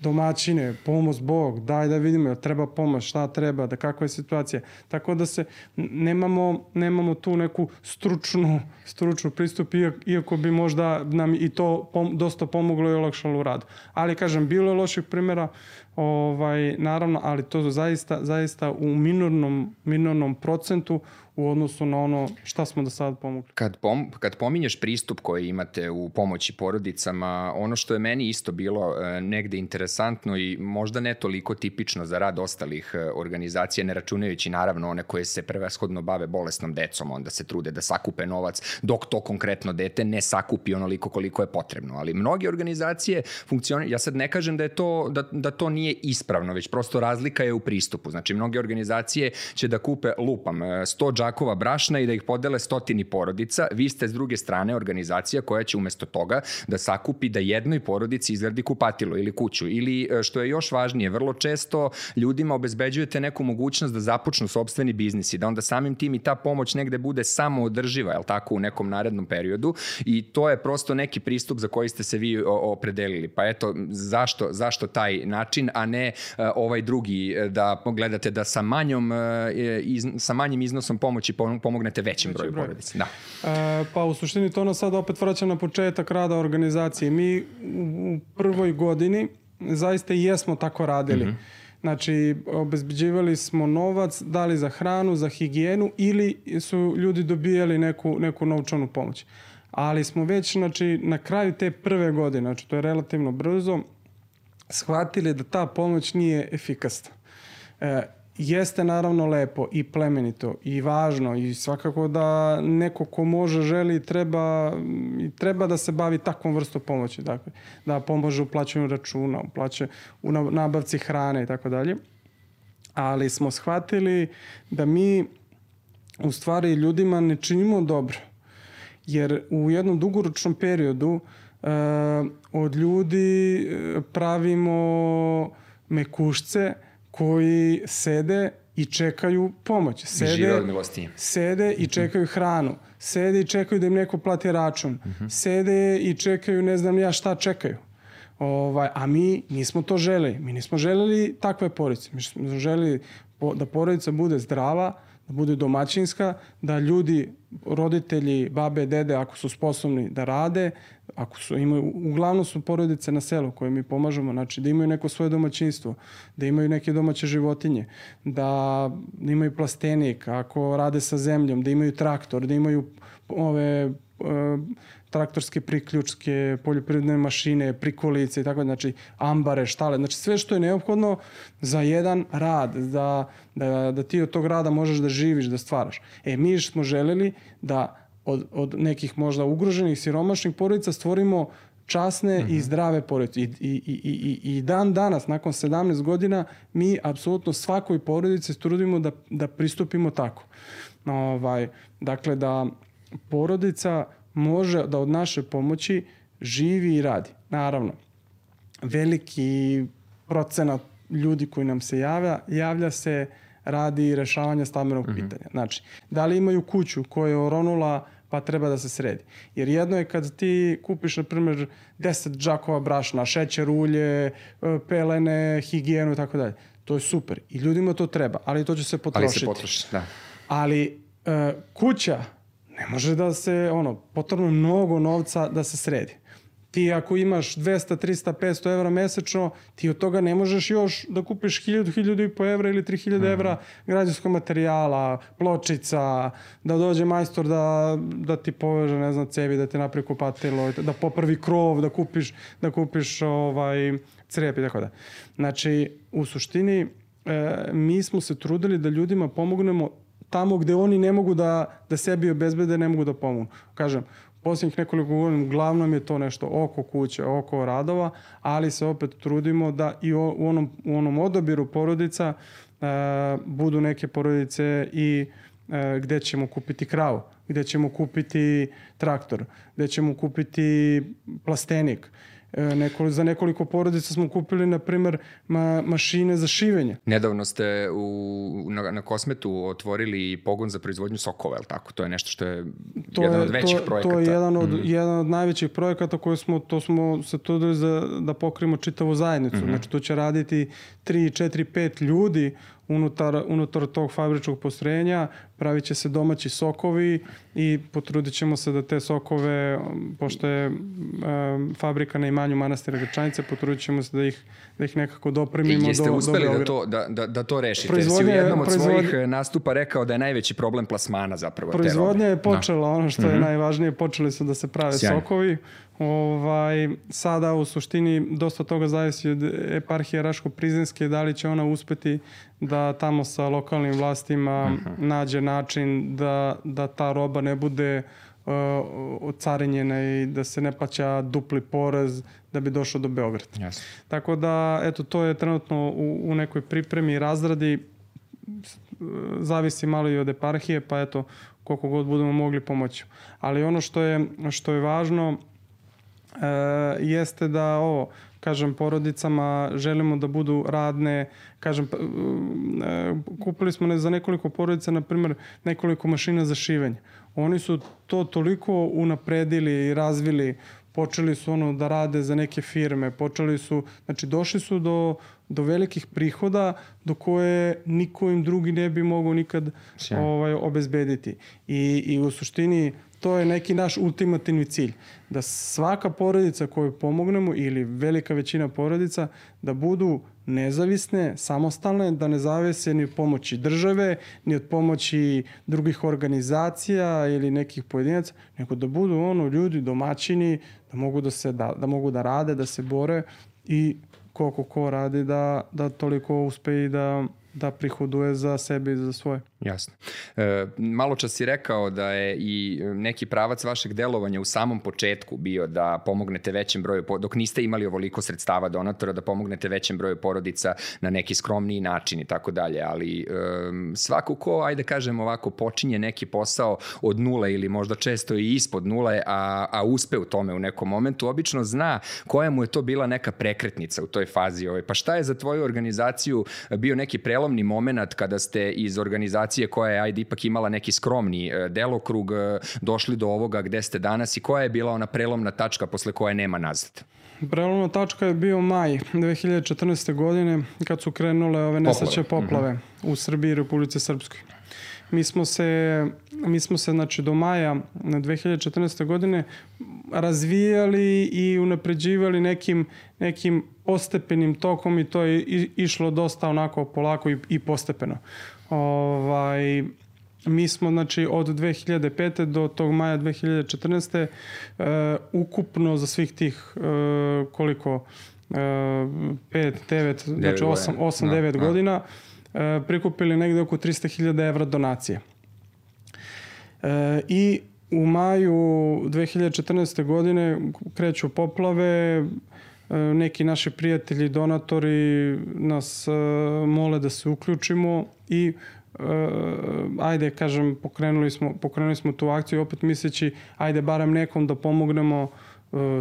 domaćine, pomoć Bog, daj da vidimo, treba pomoć, šta treba, da kakva je situacija. Tako da se nemamo, nemamo tu neku stručnu, stručnu pristup, iako bi možda nam i to pom, dosta pomoglo i olakšalo u radu. Ali kažem, bilo je loših primjera, ovaj, naravno, ali to zaista, zaista u minornom, minornom procentu u odnosu na ono šta smo do sada pomogli. Kad, pom, kad pominješ pristup koji imate u pomoći porodicama, ono što je meni isto bilo e, negde interesantno i možda ne toliko tipično za rad ostalih e, organizacija, ne računajući naravno one koje se prevashodno bave bolesnom decom, onda se trude da sakupe novac, dok to konkretno dete ne sakupi onoliko koliko je potrebno. Ali mnoge organizacije funkcionišu, ja sad ne kažem da, je to, da, da to nije ispravno, već prosto razlika je u pristupu. Znači, mnoge organizacije će da kupe, lupam, 100 e, džakova brašna i da ih podele stotini porodica. Vi ste s druge strane organizacija koja će umesto toga da sakupi da jednoj porodici izradi kupatilo ili kuću. Ili, e, što je još važnije, vrlo često ljudima obezbeđujete neku mogućnost da započnu sobstveni biznis i da onda samim tim i ta pomoć negde bude samo održiva, jel tako, u nekom narednom periodu i to je prosto neki pristup za koji ste se vi opredelili. Pa eto, zašto, zašto taj način, a ne uh, ovaj drugi, e, da gledate da sa, manjom, sa manjim iznosom pomoći pomoći pomognete većem broju broj. porodica. Da. E, pa u suštini to nas sad opet vraća na početak rada organizacije. Mi u prvoj godini zaista i jesmo tako radili. Mm -hmm. Znači, obezbeđivali smo novac, dali za hranu, za higijenu ili su ljudi dobijali neku, neku novčanu pomoć. Ali smo već, znači, na kraju te prve godine, znači to je relativno brzo, shvatili da ta pomoć nije efikasna. E, jeste naravno lepo i plemenito i važno i svakako da neko ko može, želi, treba, treba da se bavi takvom vrstom pomoći. Dakle, da pomože u plaćanju računa, u, plaće, u nabavci hrane i tako dalje. Ali smo shvatili da mi u stvari ljudima ne činimo dobro. Jer u jednom dugoročnom periodu uh, od ljudi e, pravimo mekušce, koji sede i čekaju pomoć. Sede, sede i čekaju hranu. Sede i čekaju da im neko plati račun. Uh mhm. -huh. Sede i čekaju ne znam ja šta čekaju. Ovaj, a mi nismo to želeli. Mi nismo želeli takve porodice. Mi smo želeli da porodica bude zdrava, da bude domaćinska, da ljudi, roditelji, babe, dede, ako su sposobni da rade, ako su, imaju, uglavnom su porodice na selu koje mi pomažemo, znači da imaju neko svoje domaćinstvo, da imaju neke domaće životinje, da, da imaju plastenik, ako rade sa zemljom, da imaju traktor, da imaju ove traktorske priključke, poljoprivredne mašine, prikolice i tako, znači ambare, štale, znači sve što je neophodno za jedan rad, da, da, da ti od tog rada možeš da živiš, da stvaraš. E, mi smo želeli da od, od nekih možda ugroženih, siromašnih porodica stvorimo časne mm -hmm. i mhm. zdrave porodice. I, i, i, i, I dan danas, nakon 17 godina, mi apsolutno svakoj porodici trudimo da, da pristupimo tako. Ovaj, dakle, da porodica može da od naše pomoći živi i radi. Naravno, veliki procenat ljudi koji nam se javlja, javlja se radi rešavanja stambenog mm -hmm. pitanja. Znači, da li imaju kuću koja je oronula pa treba da se sredi. Jer jedno je kad ti kupiš, na primjer, 10 džakova brašna, šećer, ulje, e, pelene, higijenu i tako dalje. To je super. I ljudima to treba, ali to će se potrošiti. Ali se potroši, da. Ali uh, kuća ne može da se, ono, potrebno mnogo novca da se sredi. Ti ako imaš 200, 300, 500 evra mesečno, ti od toga ne možeš još da kupiš 1000, 1000 i po evra ili 3000 mm. evra građanskog materijala, pločica, da dođe majstor da, da ti poveže, ne znam, cevi, da ti napravi kupatilo, da popravi krov, da kupiš, da kupiš ovaj, crep i tako da. Znači, u suštini, e, mi smo se trudili da ljudima pomognemo tamo gde oni ne mogu da, da sebi obezbede, ne mogu da pomognu. Kažem, posljednjih nekoliko godina uglavnom je to nešto oko kuće, oko radova, ali se opet trudimo da i u onom, u onom odabiru porodica e, budu neke porodice i e, gde ćemo kupiti kravu, gde ćemo kupiti traktor, gde ćemo kupiti plastenik, E, nekoli, za nekoliko porodica smo kupili, na primer, ma, mašine za šivenje. Nedavno ste u, na, na Kosmetu otvorili pogon za proizvodnju sokova, je tako? To je nešto što je to jedan je, od većih to, projekata. To je jedan od, mm. jedan od najvećih projekata koje smo, to smo se trudili za, da pokrimo čitavu zajednicu. Mm -hmm. Znači, to će raditi 3, 4, 5 ljudi unutar, unutar tog fabričkog postrojenja, pravit će se domaći sokovi i potrudit ćemo se da te sokove, pošto je um, fabrika na imanju manastira Grčanice, potrudit ćemo se da ih, da ih nekako dopremimo I jeste do, uspeli do da, to, da, da, da to rešite? Proizvodnja, si u jednom od svojih e, nastupa rekao da je najveći problem plasmana zapravo. Proizvodnja je počela, no. ono što mm -hmm. je najvažnije, počeli su da se prave Sjajno. sokovi. Ovaj, sada u suštini dosta toga zavisi od eparhije Raško-Prizinske, da li će ona uspeti da tamo sa lokalnim vlastima uh -huh. nađe način da, da ta roba ne bude uh, ocarinjena i da se ne plaća dupli porez da bi došao do Beograda. Yes. Tako da, eto, to je trenutno u, u nekoj pripremi i razradi zavisi malo i od eparhije, pa eto, koliko god budemo mogli pomoći. Ali ono što je, što je važno e, jeste da ovo, kažem, porodicama želimo da budu radne, kažem, e, kupili smo ne za nekoliko porodica, na primjer, nekoliko mašina za šivenje. Oni su to toliko unapredili i razvili, počeli su ono da rade za neke firme, počeli su, znači došli su do, do velikih prihoda do koje niko im drugi ne bi mogao nikad ovaj, obezbediti. I, I u suštini to je neki naš ultimativni cilj. Da svaka porodica koju pomognemo ili velika većina porodica da budu nezavisne, samostalne, da ne zavise ni od pomoći države, ni od pomoći drugih organizacija ili nekih pojedinaca, nego da budu ono ljudi domaćini, da mogu da se da, da mogu da rade, da se bore i koliko ko radi da, da toliko uspe i da, da prihoduje za sebe i za svoje. Jasno. E, malo čas si rekao da je i neki pravac vašeg delovanja u samom početku bio da pomognete većem broju, dok niste imali ovoliko sredstava donatora, da pomognete većem broju porodica na neki skromniji način i tako dalje, ali e, svako ko, ajde kažem ovako, počinje neki posao od nule ili možda često i ispod nule, a, a uspe u tome u nekom momentu, obično zna koja mu je to bila neka prekretnica u toj fazi. Ovaj. Pa šta je za tvoju organizaciju bio neki prelomni moment kada ste iz organizacije koja je ajde ipak imala neki skromni e, delokrug e, došli do ovoga gde ste danas i koja je bila ona prelomna tačka posle koje nema nazad? Prelomna tačka je bio maj 2014. godine kad su krenule ove nesaće poplave, poplave mm -hmm. u Srbiji i Republice Srpskoj. Mi smo se, mi smo se znači, do maja 2014. godine razvijali i unapređivali nekim, nekim postepenim tokom i to je išlo dosta onako polako i, i postepeno. Ovaj, mi smo znači od 2005. do tog maja 2014. Uh, e, ukupno za svih tih uh, koliko uh, 5, 9, znači 8, 8 no, 9 no. godina uh, prikupili negde oko 300.000 evra donacije. Uh, I u maju 2014. godine kreću poplave, neki naši prijatelji, donatori nas mole da se uključimo i uh, ajde, kažem, pokrenuli smo, pokrenuli smo tu akciju opet misleći, ajde, barem nekom da pomognemo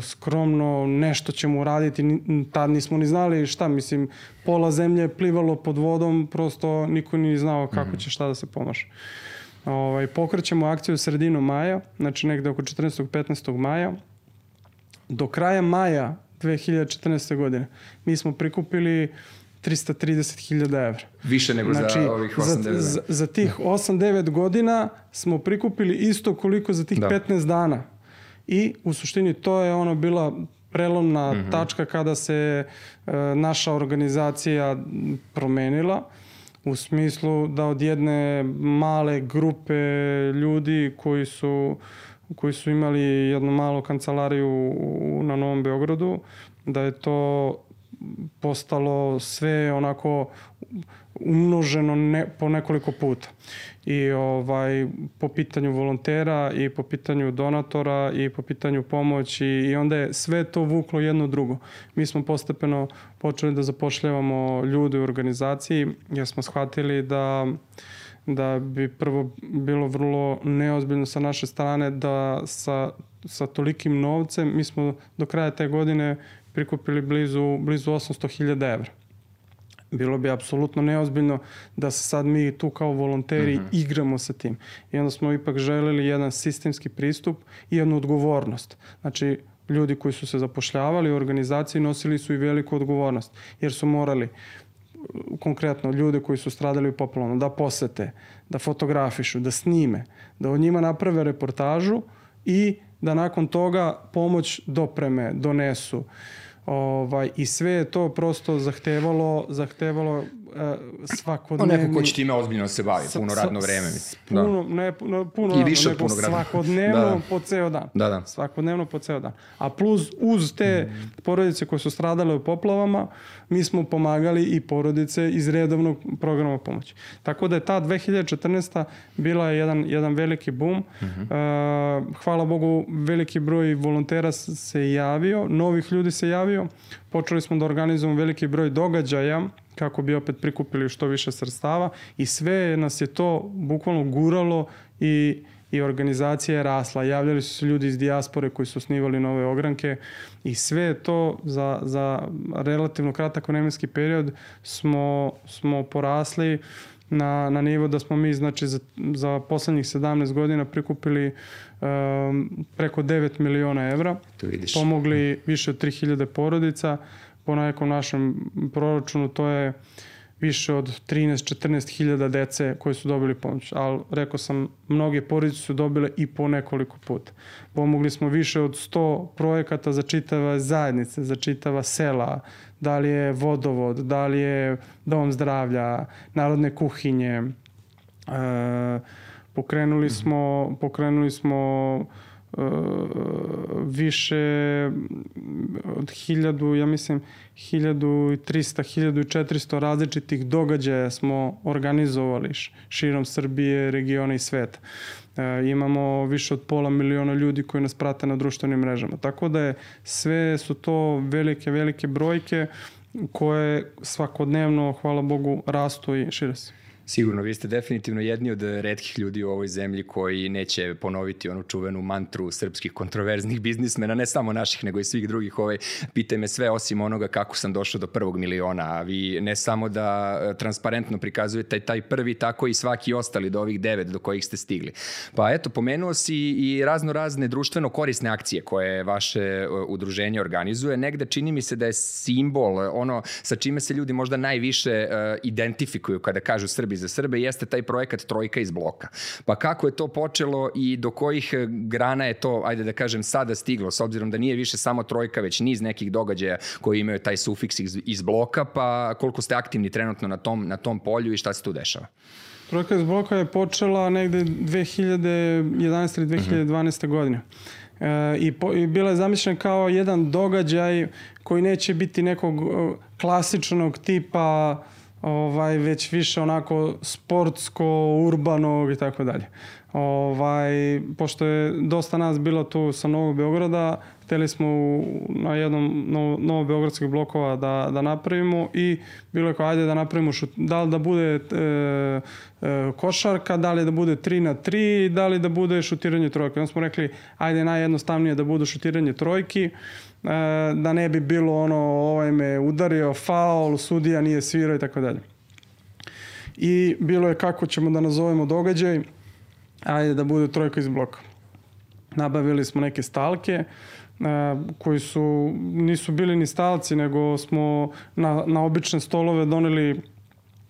skromno, nešto ćemo uraditi, tad nismo ni znali šta, mislim, pola zemlje je plivalo pod vodom, prosto niko ni znao kako mhm. će šta da se pomaše. Ovaj, pokrećemo akciju sredinu maja, znači negde oko 14. 15. maja. Do kraja maja 2014. godine mi smo prikupili uh, 330.000 evra. Više nego znači, za ovih 8-9 godina. Za, za tih 8-9 godina smo prikupili isto koliko za tih da. 15 dana. I u suštini to je ono bila prelomna mm -hmm. tačka kada se e, naša organizacija promenila u smislu da od jedne male grupe ljudi koji su koji su imali jednu malu kancelariju na Novom Beogradu, da je to postalo sve onako umnoženo ne, po nekoliko puta. I ovaj, po pitanju volontera i po pitanju donatora i po pitanju pomoći i onda je sve to vuklo jedno drugo. Mi smo postepeno počeli da zapošljavamo ljude u organizaciji jer smo shvatili da da bi prvo bilo vrlo neozbiljno sa naše strane da sa, sa tolikim novcem mi smo do kraja te godine prikupili blizu, blizu 800.000 evra. Bilo bi apsolutno neozbiljno da se sad mi tu kao volonteri mm -hmm. igramo sa tim. I onda smo ipak želeli jedan sistemski pristup i jednu odgovornost. Znači, ljudi koji su se zapošljavali u organizaciji nosili su i veliku odgovornost, jer su morali konkretno ljude koji su stradali u poplavama da posete, da fotografišu, da snime, da od njima naprave reportažu i da nakon toga pomoć dopreme, donesu. Ovaj, I sve je to prosto zahtevalo, zahtevalo svakodnevni... No, neko ko će time ozbiljno da se bavi, puno radno vreme. Da. Puno, ne, puno, puno I više od punog radno. Svakodnevno da, da. po ceo dan. Da, da. Svakodnevno po ceo dan. A plus, uz te mm. porodice koje su stradale u poplavama, mi smo pomagali i porodice iz redovnog programa pomoći. Tako da je ta 2014. bila jedan, jedan veliki boom. Mm -hmm. uh, hvala Bogu, veliki broj volontera se javio, novih ljudi se javio. Počeli smo da organizujemo veliki broj događaja kako bi opet prikupili što više sredstava i sve nas je to bukvalno guralo i i organizacija je rasla. Javljali su se ljudi iz dijaspore koji su osnivali nove ogranke i sve to za, za relativno kratak vremenski period smo, smo porasli na, na nivo da smo mi znači za, za poslednjih 17 godina prikupili um, preko 9 miliona evra. To vidiš. Pomogli više od 3000 porodica po nekom našem proračunu to je više od 13-14 hiljada dece koje su dobili pomoć. Ali rekao sam, mnoge porodice su dobile i po nekoliko puta. Pomogli smo više od 100 projekata za čitava zajednice, za čitava sela, da li je vodovod, da li je dom zdravlja, narodne kuhinje. E, pokrenuli mhm. smo, pokrenuli smo više od hiljadu, ja mislim, 1300, 1400 različitih događaja smo organizovali širom Srbije, regiona i sveta. E, imamo više od pola miliona ljudi koji nas prate na društvenim mrežama. Tako da je sve su to velike, velike brojke koje svakodnevno, hvala Bogu, rastu i šire se. Sigurno, vi ste definitivno jedni od redkih ljudi u ovoj zemlji koji neće ponoviti onu čuvenu mantru srpskih kontroverznih biznismena, ne samo naših, nego i svih drugih. Ovaj, pitaj me sve osim onoga kako sam došao do prvog miliona, a vi ne samo da e, transparentno prikazujete taj prvi, tako i svaki ostali do ovih devet do kojih ste stigli. Pa eto, pomenuo si i razno razne društveno korisne akcije koje vaše e, udruženje organizuje. Negde čini mi se da je simbol, ono sa čime se ljudi možda najviše uh, identifikuju kada kažu Srbi za Srbe jeste taj projekat Trojka iz bloka. Pa kako je to počelo i do kojih grana je to, ajde da kažem, sada stiglo, s obzirom da nije više samo Trojka, već niz nekih događaja koji imaju taj sufiks iz, iz bloka, pa koliko ste aktivni trenutno na tom, na tom polju i šta se tu dešava? Trojka iz bloka je počela negde 2011. ili 2012. Uh -huh. godine. E, i, po, I bila je zamišljena kao jedan događaj koji neće biti nekog klasičnog tipa ovaj, već više onako sportsko, urbano i tako dalje. Ovaj, pošto je dosta nas bilo tu sa Novog Beograda, hteli smo u, na jednom novo beogradskih blokova da, da napravimo i bilo je kao ajde da napravimo šut, da li da bude e, e, košarka, da li da bude 3 na 3, da li da bude šutiranje trojke. Onda smo rekli ajde najjednostavnije da bude šutiranje trojki, E, da ne bi bilo ono ovaj me udario, faul, sudija nije svirao i tako dalje. I bilo je kako ćemo da nazovemo događaj, ajde da bude trojka iz bloka. Nabavili smo neke stalke, Uh, koji su, nisu bili ni stalci, nego smo na, na obične stolove doneli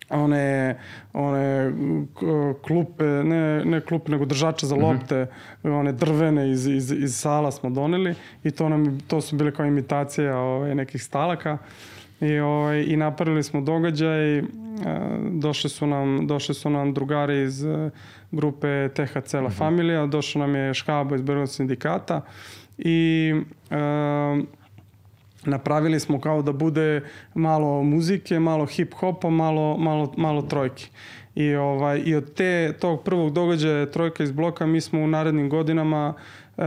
one, one klupe, ne, ne klupe, nego držače za mhm. lopte, mm -hmm. one drvene iz, iz, iz sala smo doneli i to, nam, to su bile kao imitacija ovaj, nekih stalaka. I, ovaj, I napravili smo događaj, došli su nam, došli su nam drugari iz e, grupe THC La mm -hmm. Familija, došao nam je Škabo iz Beogradskog sindikata i napravili smo kao da bude malo muzike, malo hip-hopa, malo, malo, malo trojke. I, ovaj, I od te, tog prvog događaja trojka iz bloka mi smo u narednim godinama e,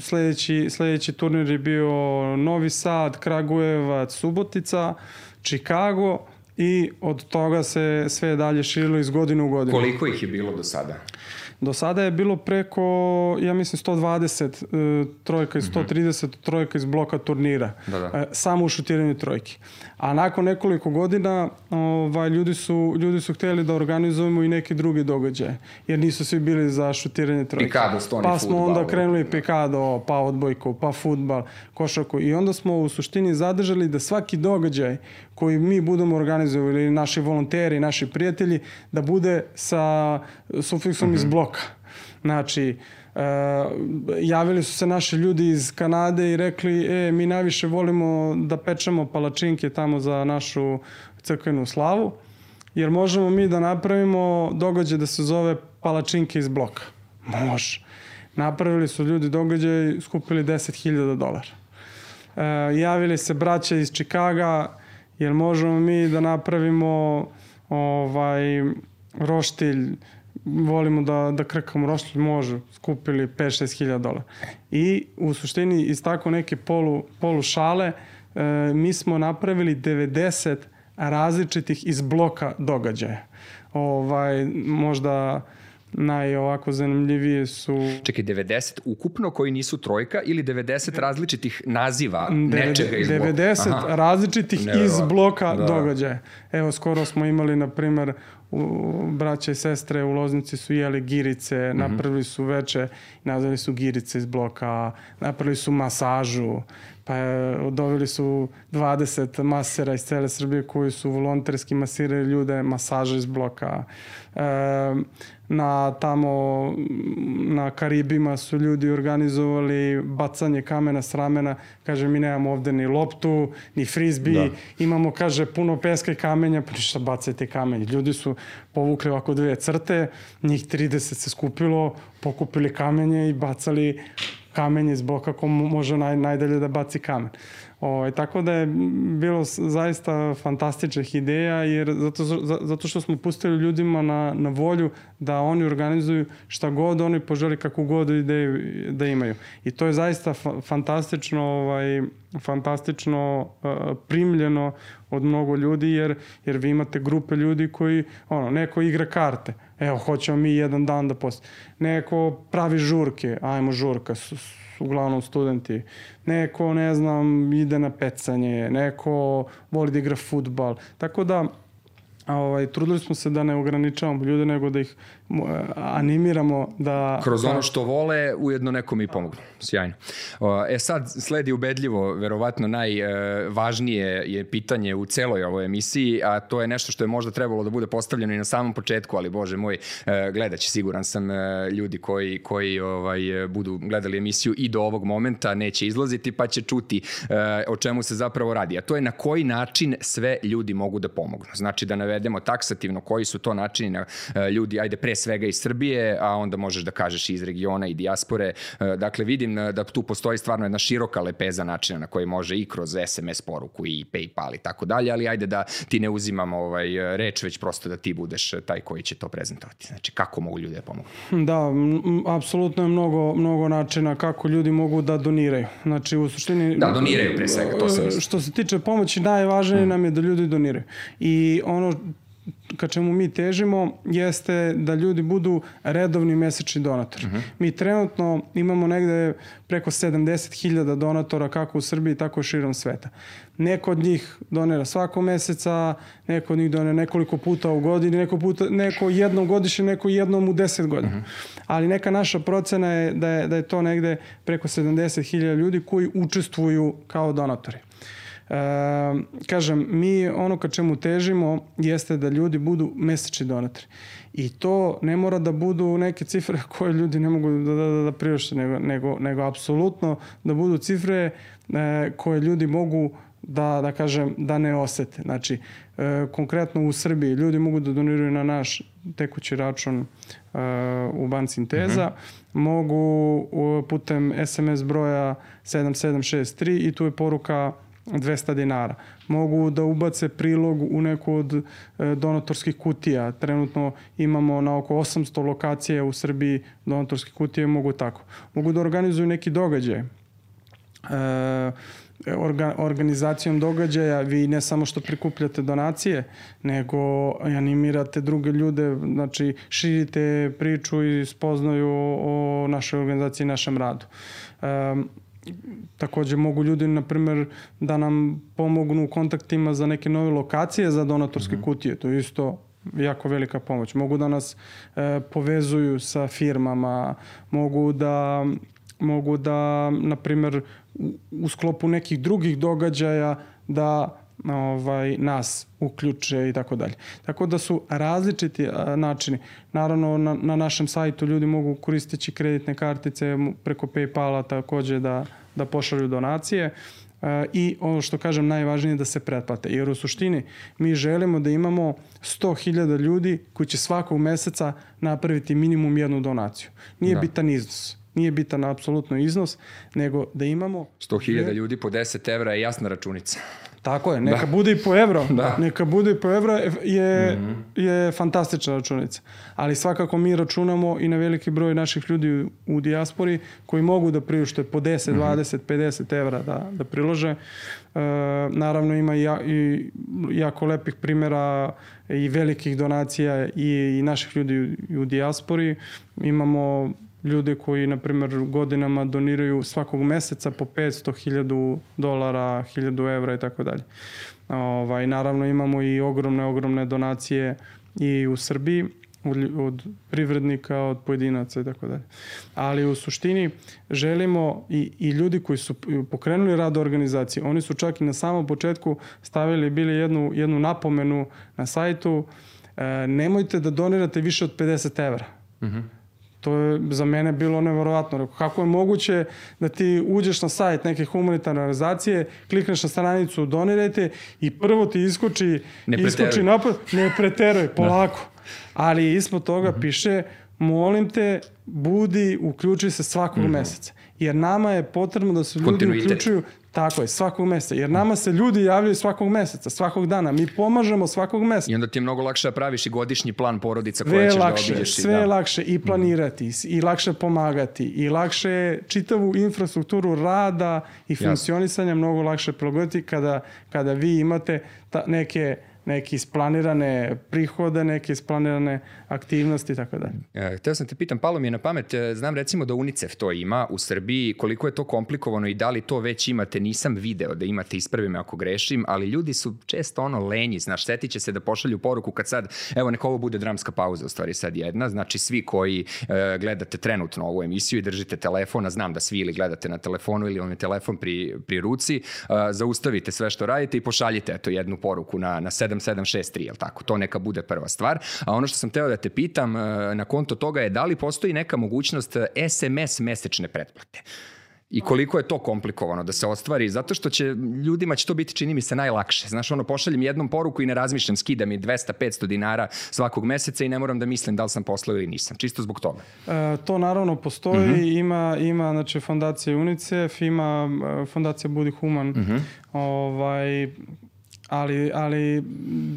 sledeći, sledeći turnir je bio Novi Sad, Kragujevac, Subotica, Chicago i od toga se sve dalje širilo iz godine u godinu. Koliko ih je bilo do sada? Do sada je bilo preko, ja mislim, 120 e, trojka i 130 mm -hmm. trojka iz bloka turnira. Da, da. E, samo u šutiranju trojke. A nakon nekoliko godina ovaj, ljudi, su, ljudi su hteli da organizujemo i neke druge događaje. Jer nisu svi bili za šutiranje trojke. Pikado, stoni Pa smo futbal, onda krenuli pikado, pa odbojku, pa futbal, košarku. I onda smo u suštini zadržali da svaki događaj koji mi budemo organizovali, naši volonteri, naši prijatelji, da bude sa sufiksom mm -hmm. iz mhm. bloka. Znači, Uh, javili su se naši ljudi iz Kanade i rekli, e, mi najviše volimo da pečemo palačinke tamo za našu crkvenu slavu, jer možemo mi da napravimo događaj da se zove palačinke iz bloka. Može. Napravili su ljudi događaj, skupili 10.000 dolara. Uh, javili se braća iz Čikaga, jer možemo mi da napravimo ovaj roštilj volimo da, da krkamo roštilj, može, skupili 5-6 hiljada dolara. I u suštini iz tako neke polu, polu šale e, mi smo napravili 90 različitih iz bloka događaja. Ovaj, možda naj ovako zanimljivije su... Čekaj, 90 ukupno koji nisu trojka ili 90 različitih naziva nečega iz bloka? 90 Aha. različitih Neverovatno. iz bloka da. događaja. Evo, skoro smo imali, na primer, u, braća i sestre u Loznici su jeli girice, mm -hmm. napravili su veče, nazvali su girice iz bloka, napravili su masažu, pa je, doveli su 20 masera iz cele Srbije koji su volonterski masirali ljude, masaža iz bloka. E, na tamo na Karibima su ljudi organizovali bacanje kamena s ramena, kaže mi nemamo ovde ni loptu, ni frizbi, da. imamo kaže puno peska i kamenja, pa ništa bacajte kamenje. Ljudi su povukli ovako dve crte, njih 30 se skupilo, pokupili kamenje i bacali kamenje iz bloka ko može naj, najdalje da baci kamen. O, ovaj, tako da je bilo zaista fantastičnih ideja jer zato, zato što smo pustili ljudima na, na volju da oni organizuju šta god oni poželi kakvu god ideju da imaju. I to je zaista fa fantastično ovaj, fantastično uh, primljeno od mnogo ljudi jer, jer vi imate grupe ljudi koji ono, neko igra karte evo hoćemo mi jedan dan da post neko pravi žurke ajmo žurka uglavnom studenti. Neko, ne znam, ide na pecanje, neko voli da igra futbal. Tako da, ovaj, trudili smo se da ne ograničavamo ljude, nego da ih animiramo da... Kroz ono što vole, ujedno nekom i pomognu. Sjajno. E sad sledi ubedljivo, verovatno najvažnije je pitanje u celoj ovoj emisiji, a to je nešto što je možda trebalo da bude postavljeno i na samom početku, ali bože moj, e, gledaće siguran sam e, ljudi koji, koji ovaj, budu gledali emisiju i do ovog momenta neće izlaziti, pa će čuti o čemu se zapravo radi. A to je na koji način sve ljudi mogu da pomognu. Znači da navedemo taksativno koji su to načini na ljudi, ajde pre svega iz Srbije, a onda možeš da kažeš i iz regiona i dijaspore. E, dakle, vidim e, da tu postoji stvarno jedna široka lepeza načina na koji može i kroz SMS poruku i Paypal i tako dalje, ali ajde da ti ne uzimamo ovaj, reč, već prosto da ti budeš taj koji će to prezentovati. Znači, kako mogu ljudi da pomogu? Da, apsolutno je mnogo, mnogo načina kako ljudi mogu da doniraju. Znači, u suštini... Da, doniraju pre svega, to se... Što se tiče pomoći, najvažnije hmm. nam je da ljudi doniraju. I ono ka čemu mi težimo jeste da ljudi budu redovni mesečni donatori. Uh mhm. -huh. Mi trenutno imamo negde preko 70.000 donatora kako u Srbiji, tako i širom sveta. Neko od njih donira svako meseca, neko od njih donira nekoliko puta u godini, neko, puta, neko jednom godišnje, neko jednom u 10 godina. Uh mhm. -huh. Ali neka naša procena je da je, da je to negde preko 70.000 ljudi koji učestvuju kao donatori. E, kažem, mi ono ka čemu težimo jeste da ljudi budu mesečni donatori. I to ne mora da budu neke cifre koje ljudi ne mogu da, da, da, da prirošte, nego, nego, nego apsolutno da budu cifre e, koje ljudi mogu da, da kažem, da ne osete. Znači, e, konkretno u Srbiji ljudi mogu da doniraju na naš tekući račun e, u banci Inteza, mm -hmm. mogu u, putem SMS broja 7763 i tu je poruka 200 dinara. Mogu da ubace prilog u neku od e, donatorskih kutija. Trenutno imamo na oko 800 lokacija u Srbiji donatorskih kutije mogu tako. Mogu da organizuju neki događaj. E, orga, organizacijom događaja vi ne samo što prikupljate donacije, nego animirate druge ljude, znači širite priču i spoznaju o našoj organizaciji i našem radu. Um, takođe mogu ljudi, na primjer, da nam pomognu u kontaktima za neke nove lokacije za donatorske mm -hmm. kutije. To je isto jako velika pomoć. Mogu da nas e, povezuju sa firmama, mogu da mogu da, na primjer, u sklopu nekih drugih događaja da ovaj nas uključe i tako dalje. Tako da su različiti načini. Naravno na, na našem sajtu ljudi mogu koristeći kreditne kartice preko PayPala takođe da da pošalju donacije i ono što kažem najvažnije je da se pretplate. Jer u suštini mi želimo da imamo 100.000 ljudi koji će svakog meseca napraviti minimum jednu donaciju. Nije da. bitan iznos. Nije bitan apsolutno iznos, nego da imamo... 100.000 ljudi po 10 evra je jasna računica. Tako je, neka da. bude i po evro. Da. Neka bude i po evro je, mm -hmm. je fantastična računica. Ali svakako mi računamo i na veliki broj naših ljudi u, dijaspori koji mogu da priušte po 10, mm -hmm. 20, 50 evra da, da prilože. E, naravno ima i, ja, i jako lepih primjera i velikih donacija i, i naših ljudi u, u dijaspori. Imamo ljude koji, na primjer, godinama doniraju svakog meseca po 500, 1000 dolara, 1000 evra i tako dalje. Ovaj, naravno imamo i ogromne, ogromne donacije i u Srbiji od, od privrednika, od pojedinaca i tako dalje. Ali u suštini želimo i, i ljudi koji su pokrenuli rad organizacije, oni su čak i na samom početku stavili bili jednu, jednu napomenu na sajtu e, nemojte da donirate više od 50 evra. Mm -hmm To je za mene bilo neverovatno. Rekao, kako je moguće da ti uđeš na sajt neke humanitarne organizacije, klikneš na stranicu donirajte i prvo ti iskoči, ne iskoči napad, ne preteroj, da. polako. Da. Ali ispod toga mhm. -huh. piše molim te, budi, uključi se svakog mhm. -huh. meseca. Jer nama je potrebno da se ljudi uključuju Tako je, svakog meseca. Jer nama se ljudi javljaju svakog meseca, svakog dana. Mi pomažemo svakog meseca. I onda ti je mnogo lakše da praviš i godišnji plan porodica koje ćeš da lakše, da obiđeš. Sve je da. lakše i planirati, mm. i lakše pomagati, i lakše čitavu infrastrukturu rada i funkcionisanja mnogo lakše prilagoditi kada, kada vi imate ta, neke neke isplanirane prihode, neke isplanirane aktivnosti i tako dalje. E, hteo sam te pitam, palo mi je na pamet, e, znam recimo da UNICEF to ima u Srbiji, koliko je to komplikovano i da li to već imate, nisam video da imate, ispravi me ako grešim, ali ljudi su često ono lenji, znaš, setit će se da pošalju poruku kad sad, evo neko ovo bude dramska pauza, u stvari sad jedna, znači svi koji e, gledate trenutno ovu emisiju i držite telefon, a znam da svi ili gledate na telefonu ili vam je telefon pri, pri ruci, e, zaustavite sve što radite i pošaljite eto jednu poruku na, na 7763, jel tako? To neka bude prva stvar. A ono što sam teo da te pitam e, na konto toga je da li postoji neka mogućnost SMS mesečne pretplate? I koliko je to komplikovano da se ostvari, zato što će ljudima će to biti, čini mi se, najlakše. Znaš, ono, pošaljem jednom poruku i ne razmišljam, skida mi 200-500 dinara svakog meseca i ne moram da mislim da li sam poslao ili nisam. Čisto zbog toga. E, to naravno postoji, uh mhm. -huh. ima, ima znači, fondacija UNICEF, ima e, fondacija Budi Human, uh mhm. -huh. ovaj, ali, ali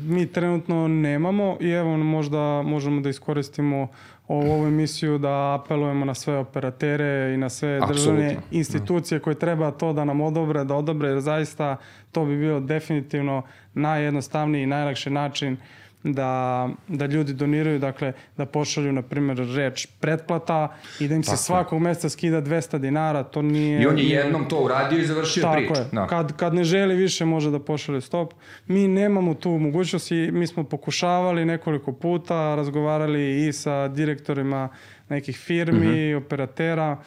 mi trenutno nemamo i evo možda možemo da iskoristimo ovu emisiju da apelujemo na sve operatere i na sve državne Absolutno. institucije koje treba to da nam odobre, da odobre, jer zaista to bi bio definitivno najjednostavniji i najlakši način uh, da, da ljudi doniraju, dakle, da pošalju, na primjer, reč pretplata i da im se tako svakog meseca skida 200 dinara, to nije... I on je jednom to uradio i završio tako priču. Je. Da. Kad, kad ne želi više, može da pošalje stop. Mi nemamo tu mogućnost i mi smo pokušavali nekoliko puta, razgovarali i sa direktorima nekih firmi, uh mhm. -huh. operatera.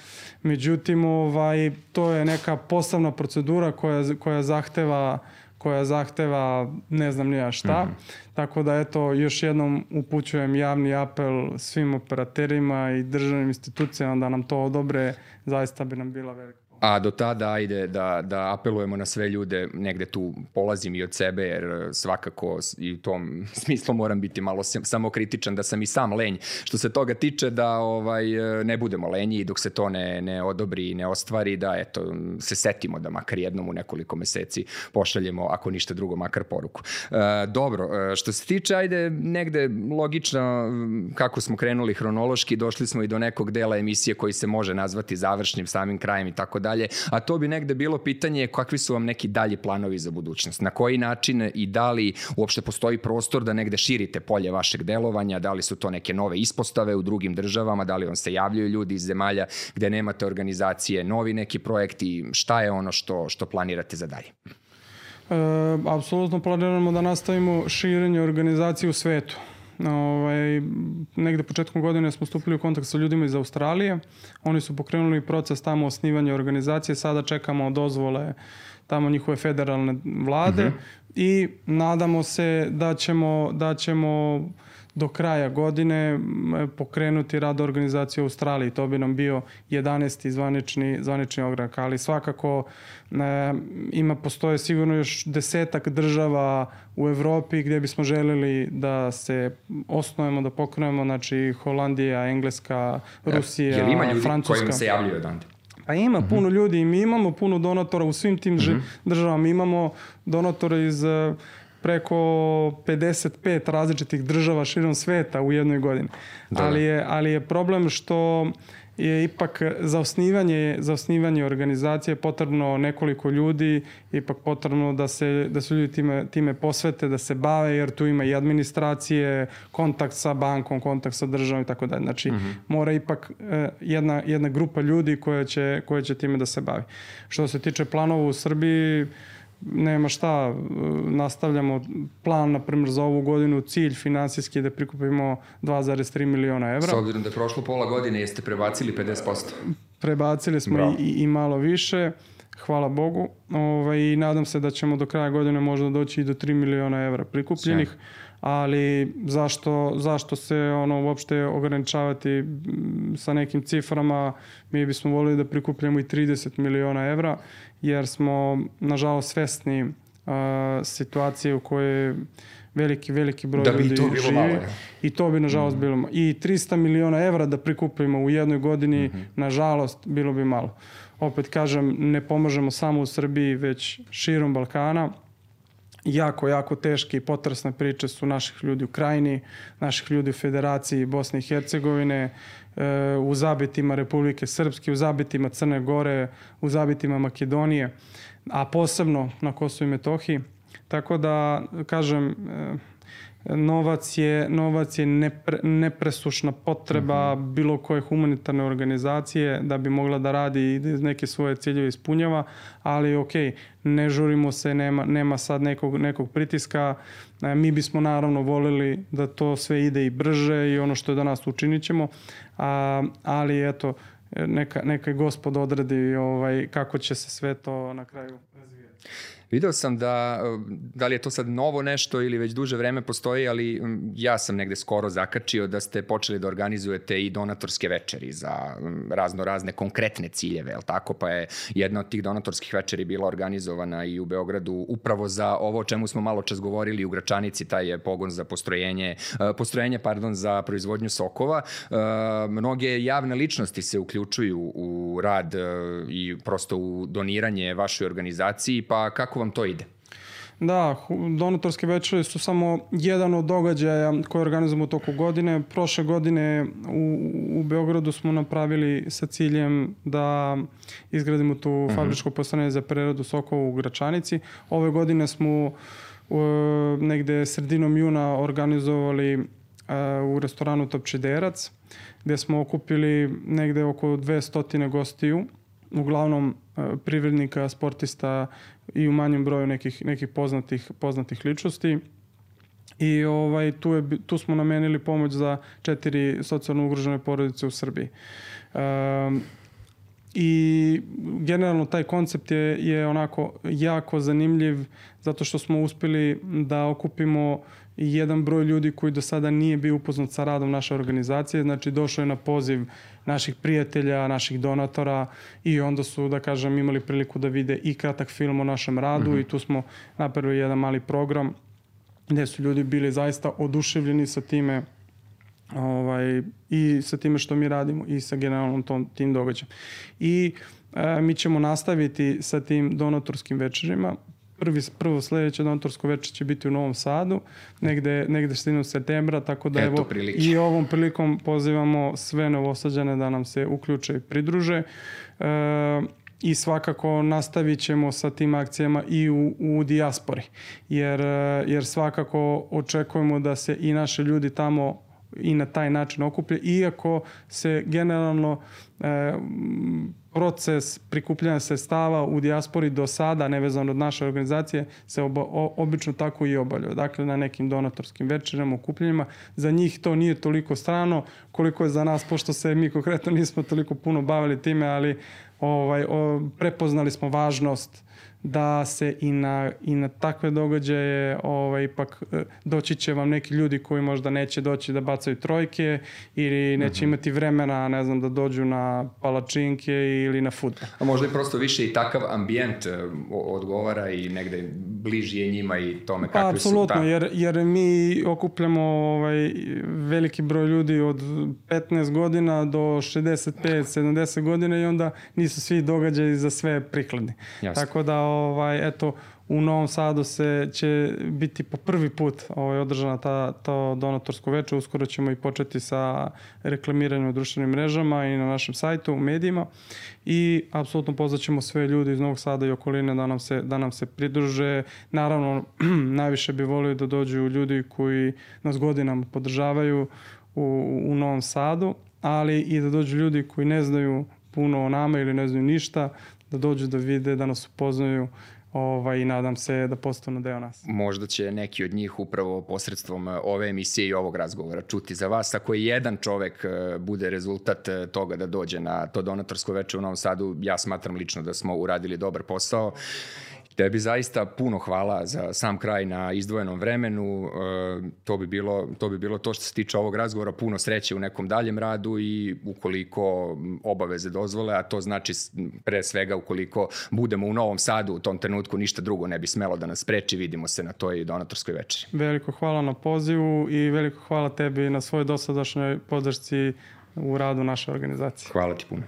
Međutim, ovaj, to je neka posebna procedura koja, koja zahteva koja zahteva ne znam nija šta. Mm -hmm. Tako da eto, još jednom upućujem javni apel svim operaterima i državnim institucijama da nam to odobre, zaista bi nam bila velika A do tada ajde da, da apelujemo na sve ljude, negde tu polazim i od sebe, jer svakako i u tom smislu moram biti malo samokritičan da sam i sam lenj. Što se toga tiče da ovaj ne budemo lenji dok se to ne, ne odobri i ne ostvari, da eto, se setimo da makar jednom u nekoliko meseci pošaljemo, ako ništa drugo, makar poruku. E, dobro, e, što se tiče, ajde, negde logično kako smo krenuli hronološki, došli smo i do nekog dela emisije koji se može nazvati završnim samim krajem i tako dalje, a to bi negde bilo pitanje kakvi su vam neki dalji planovi za budućnost, na koji način i da li uopšte postoji prostor da negde širite polje vašeg delovanja, da li su to neke nove ispostave u drugim državama, da li vam se javljaju ljudi iz zemalja gde nemate organizacije, novi neki projekti, šta je ono što, što planirate za dalje? E, apsolutno planiramo da nastavimo širenje organizacije u svetu. Ovaj, negde početkom godine smo stupili u kontakt sa ljudima iz Australije. Oni su pokrenuli proces tamo osnivanja organizacije. Sada čekamo dozvole tamo njihove federalne vlade uh mhm. -huh. i nadamo se da ćemo, da ćemo do kraja godine pokrenuti rad organizacije u Australiji. To bi nam bio 11. zvanični, zvanični ogrank, ali svakako e, ima, postoje sigurno još desetak država u Evropi gdje bismo želeli da se osnovemo, da pokrenemo, znači Holandija, Engleska, Rusija, Francuska. Je li ima ljudi Francuska. kojima se javljaju odande? Pa ima mhm. -huh. puno ljudi i mi imamo puno donatora u svim tim mhm. -huh. državama. Mi imamo donatore iz preko 55 različitih država širom sveta u jednoj godini. Da. Ali, je, ali je problem što je ipak za osnivanje, za osnivanje organizacije potrebno nekoliko ljudi, ipak potrebno da se, da se ljudi time, time posvete, da se bave, jer tu ima i administracije, kontakt sa bankom, kontakt sa državom i tako dalje. Znači, mm -hmm. mora ipak eh, jedna, jedna grupa ljudi koja će, koja će time da se bavi. Što se tiče planova u Srbiji, nema šta, nastavljamo plan, na primjer, za ovu godinu, cilj finansijski je da prikupimo 2,3 miliona evra. S obzirom da je prošlo pola godine, jeste prebacili 50%? Prebacili smo i, i malo više, hvala Bogu, ovaj, i nadam se da ćemo do kraja godine možda doći i do 3 miliona evra prikupljenih. Sve ali zašto, zašto se ono uopšte ograničavati sa nekim ciframa, mi bismo volili da prikupljamo i 30 miliona evra, jer smo nažalost svesni uh, situacije u kojoj veliki, veliki broj da ljudi to živi. Malo, ja. I to bi nažalost mm. bilo malo. I 300 miliona evra da prikupimo u jednoj godini, mm -hmm. nažalost, bilo bi malo. Opet kažem, ne pomažemo samo u Srbiji, već širom Balkana jako, jako teške i potresne priče su naših ljudi u Krajini, naših ljudi u Federaciji Bosne i Hercegovine, u zabitima Republike Srpske, u zabitima Crne Gore, u zabitima Makedonije, a posebno na Kosovo i Metohiji. Tako da, kažem, e, novac je, novac je nepre, nepresušna potreba mm -hmm. bilo koje humanitarne organizacije da bi mogla da radi i da neke svoje ciljeve ispunjava, ali ok, ne žurimo se, nema, nema sad nekog, nekog pritiska. E, mi bismo naravno volili da to sve ide i brže i ono što je danas učinit ćemo, a, ali eto, neka, neka gospod odredi ovaj, kako će se sve to na kraju razvijati. Video sam da, da li je to sad novo nešto ili već duže vreme postoji, ali ja sam negde skoro zakačio da ste počeli da organizujete i donatorske večeri za razno razne konkretne ciljeve, je tako? Pa je jedna od tih donatorskih večeri bila organizovana i u Beogradu upravo za ovo o čemu smo malo čas govorili u Gračanici, taj je pogon za postrojenje, e, postrojenje pardon, za proizvodnju sokova. E, mnoge javne ličnosti se uključuju u rad e, i prosto u doniranje vašoj organizaciji, pa kako kako vam to ide? Da, donatorske večere su samo jedan od događaja koje organizujemo u toku godine. Prošle godine u, u Beogradu smo napravili sa ciljem da izgradimo tu uh mhm. -huh. fabričko postrojenje za preradu sokova u Gračanici. Ove godine smo uh, negde sredinom juna organizovali uh, u restoranu Topčiderac, gde smo okupili negde oko 200 gostiju uglavnom e, privrednika, sportista i u manjem broju nekih, nekih poznatih, poznatih ličnosti. I ovaj, tu, je, tu smo namenili pomoć za četiri socijalno ugrožene porodice u Srbiji. Um, I generalno taj koncept je, je onako jako zanimljiv zato što smo uspeli da okupimo jedan broj ljudi koji do sada nije bio upoznat sa radom naše organizacije, znači došao je na poziv naših prijatelja, naših donatora i onda su, da kažem, imali priliku da vide i kratak film o našem radu mm -hmm. i tu smo napravili jedan mali program gde su ljudi bili zaista oduševljeni sa time ovaj, i sa time što mi radimo i sa generalnom tom, tim događajem. I e, mi ćemo nastaviti sa tim donatorskim večerima prvi, prvo sledeće donatorsko večer će biti u Novom Sadu, negde, negde sredinu septembra, tako da Eto, evo prilike. i ovom prilikom pozivamo sve novosađane da nam se uključe i pridruže. E, i svakako nastavit ćemo sa tim akcijama i u, u dijaspori, jer, jer svakako očekujemo da se i naši ljudi tamo i na taj način okuplja, iako se generalno e, proces prikupljanja sredstava u dijaspori do sada, nevezano od naše organizacije, se oba, o, obično tako i obavljaju. Dakle, na nekim donatorskim večerama, okupljenjima. Za njih to nije toliko strano koliko je za nas, pošto se mi konkretno nismo toliko puno bavili time, ali ovaj, o, prepoznali smo važnost da se i na, i na takve događaje ovaj, ipak e, doći će vam neki ljudi koji možda neće doći da bacaju trojke ili neće mm -hmm. imati vremena, ne znam, da dođu na palačinke ili na futbol. A možda je prosto više i takav ambijent e, odgovara i negde bliži je njima i tome kakvi pa, apsolutno, su... Da. Jer, jer mi okupljamo ovaj, veliki broj ljudi od 15 godina do 65, 70 godina i onda nisu svi događaji za sve prikladni. Jasne. Tako da ovaj, eto, u Novom Sadu se će biti po prvi put ovaj, održana ta, to donatorsko veče. Uskoro ćemo i početi sa reklamiranjem u društvenim mrežama i na našem sajtu, u medijima. I apsolutno pozvaćemo sve ljudi iz Novog Sada i okoline da nam se, da nam se pridruže. Naravno, najviše bi volio da dođu ljudi koji nas godinama podržavaju u, u Novom Sadu, ali i da dođu ljudi koji ne znaju puno o nama ili ne znaju ništa, da dođu da vide, da nas upoznaju ovaj, i nadam se da postanu deo nas. Možda će neki od njih upravo posredstvom e, ove emisije i ovog razgovora čuti za vas. Ako je jedan čovek e, bude rezultat e, toga da dođe na to donatorsko veče u Novom Sadu, ja smatram lično da smo uradili dobar posao Tebi zaista puno hvala za sam kraj na izdvojenom vremenu. E, to bi bilo to, bi bilo to što se tiče ovog razgovora. Puno sreće u nekom daljem radu i ukoliko obaveze dozvole, a to znači pre svega ukoliko budemo u Novom Sadu u tom trenutku ništa drugo ne bi smelo da nas spreči. Vidimo se na toj donatorskoj večeri. Veliko hvala na pozivu i veliko hvala tebi na svojoj dosadašnjoj podršci u radu naše organizacije. Hvala ti puno.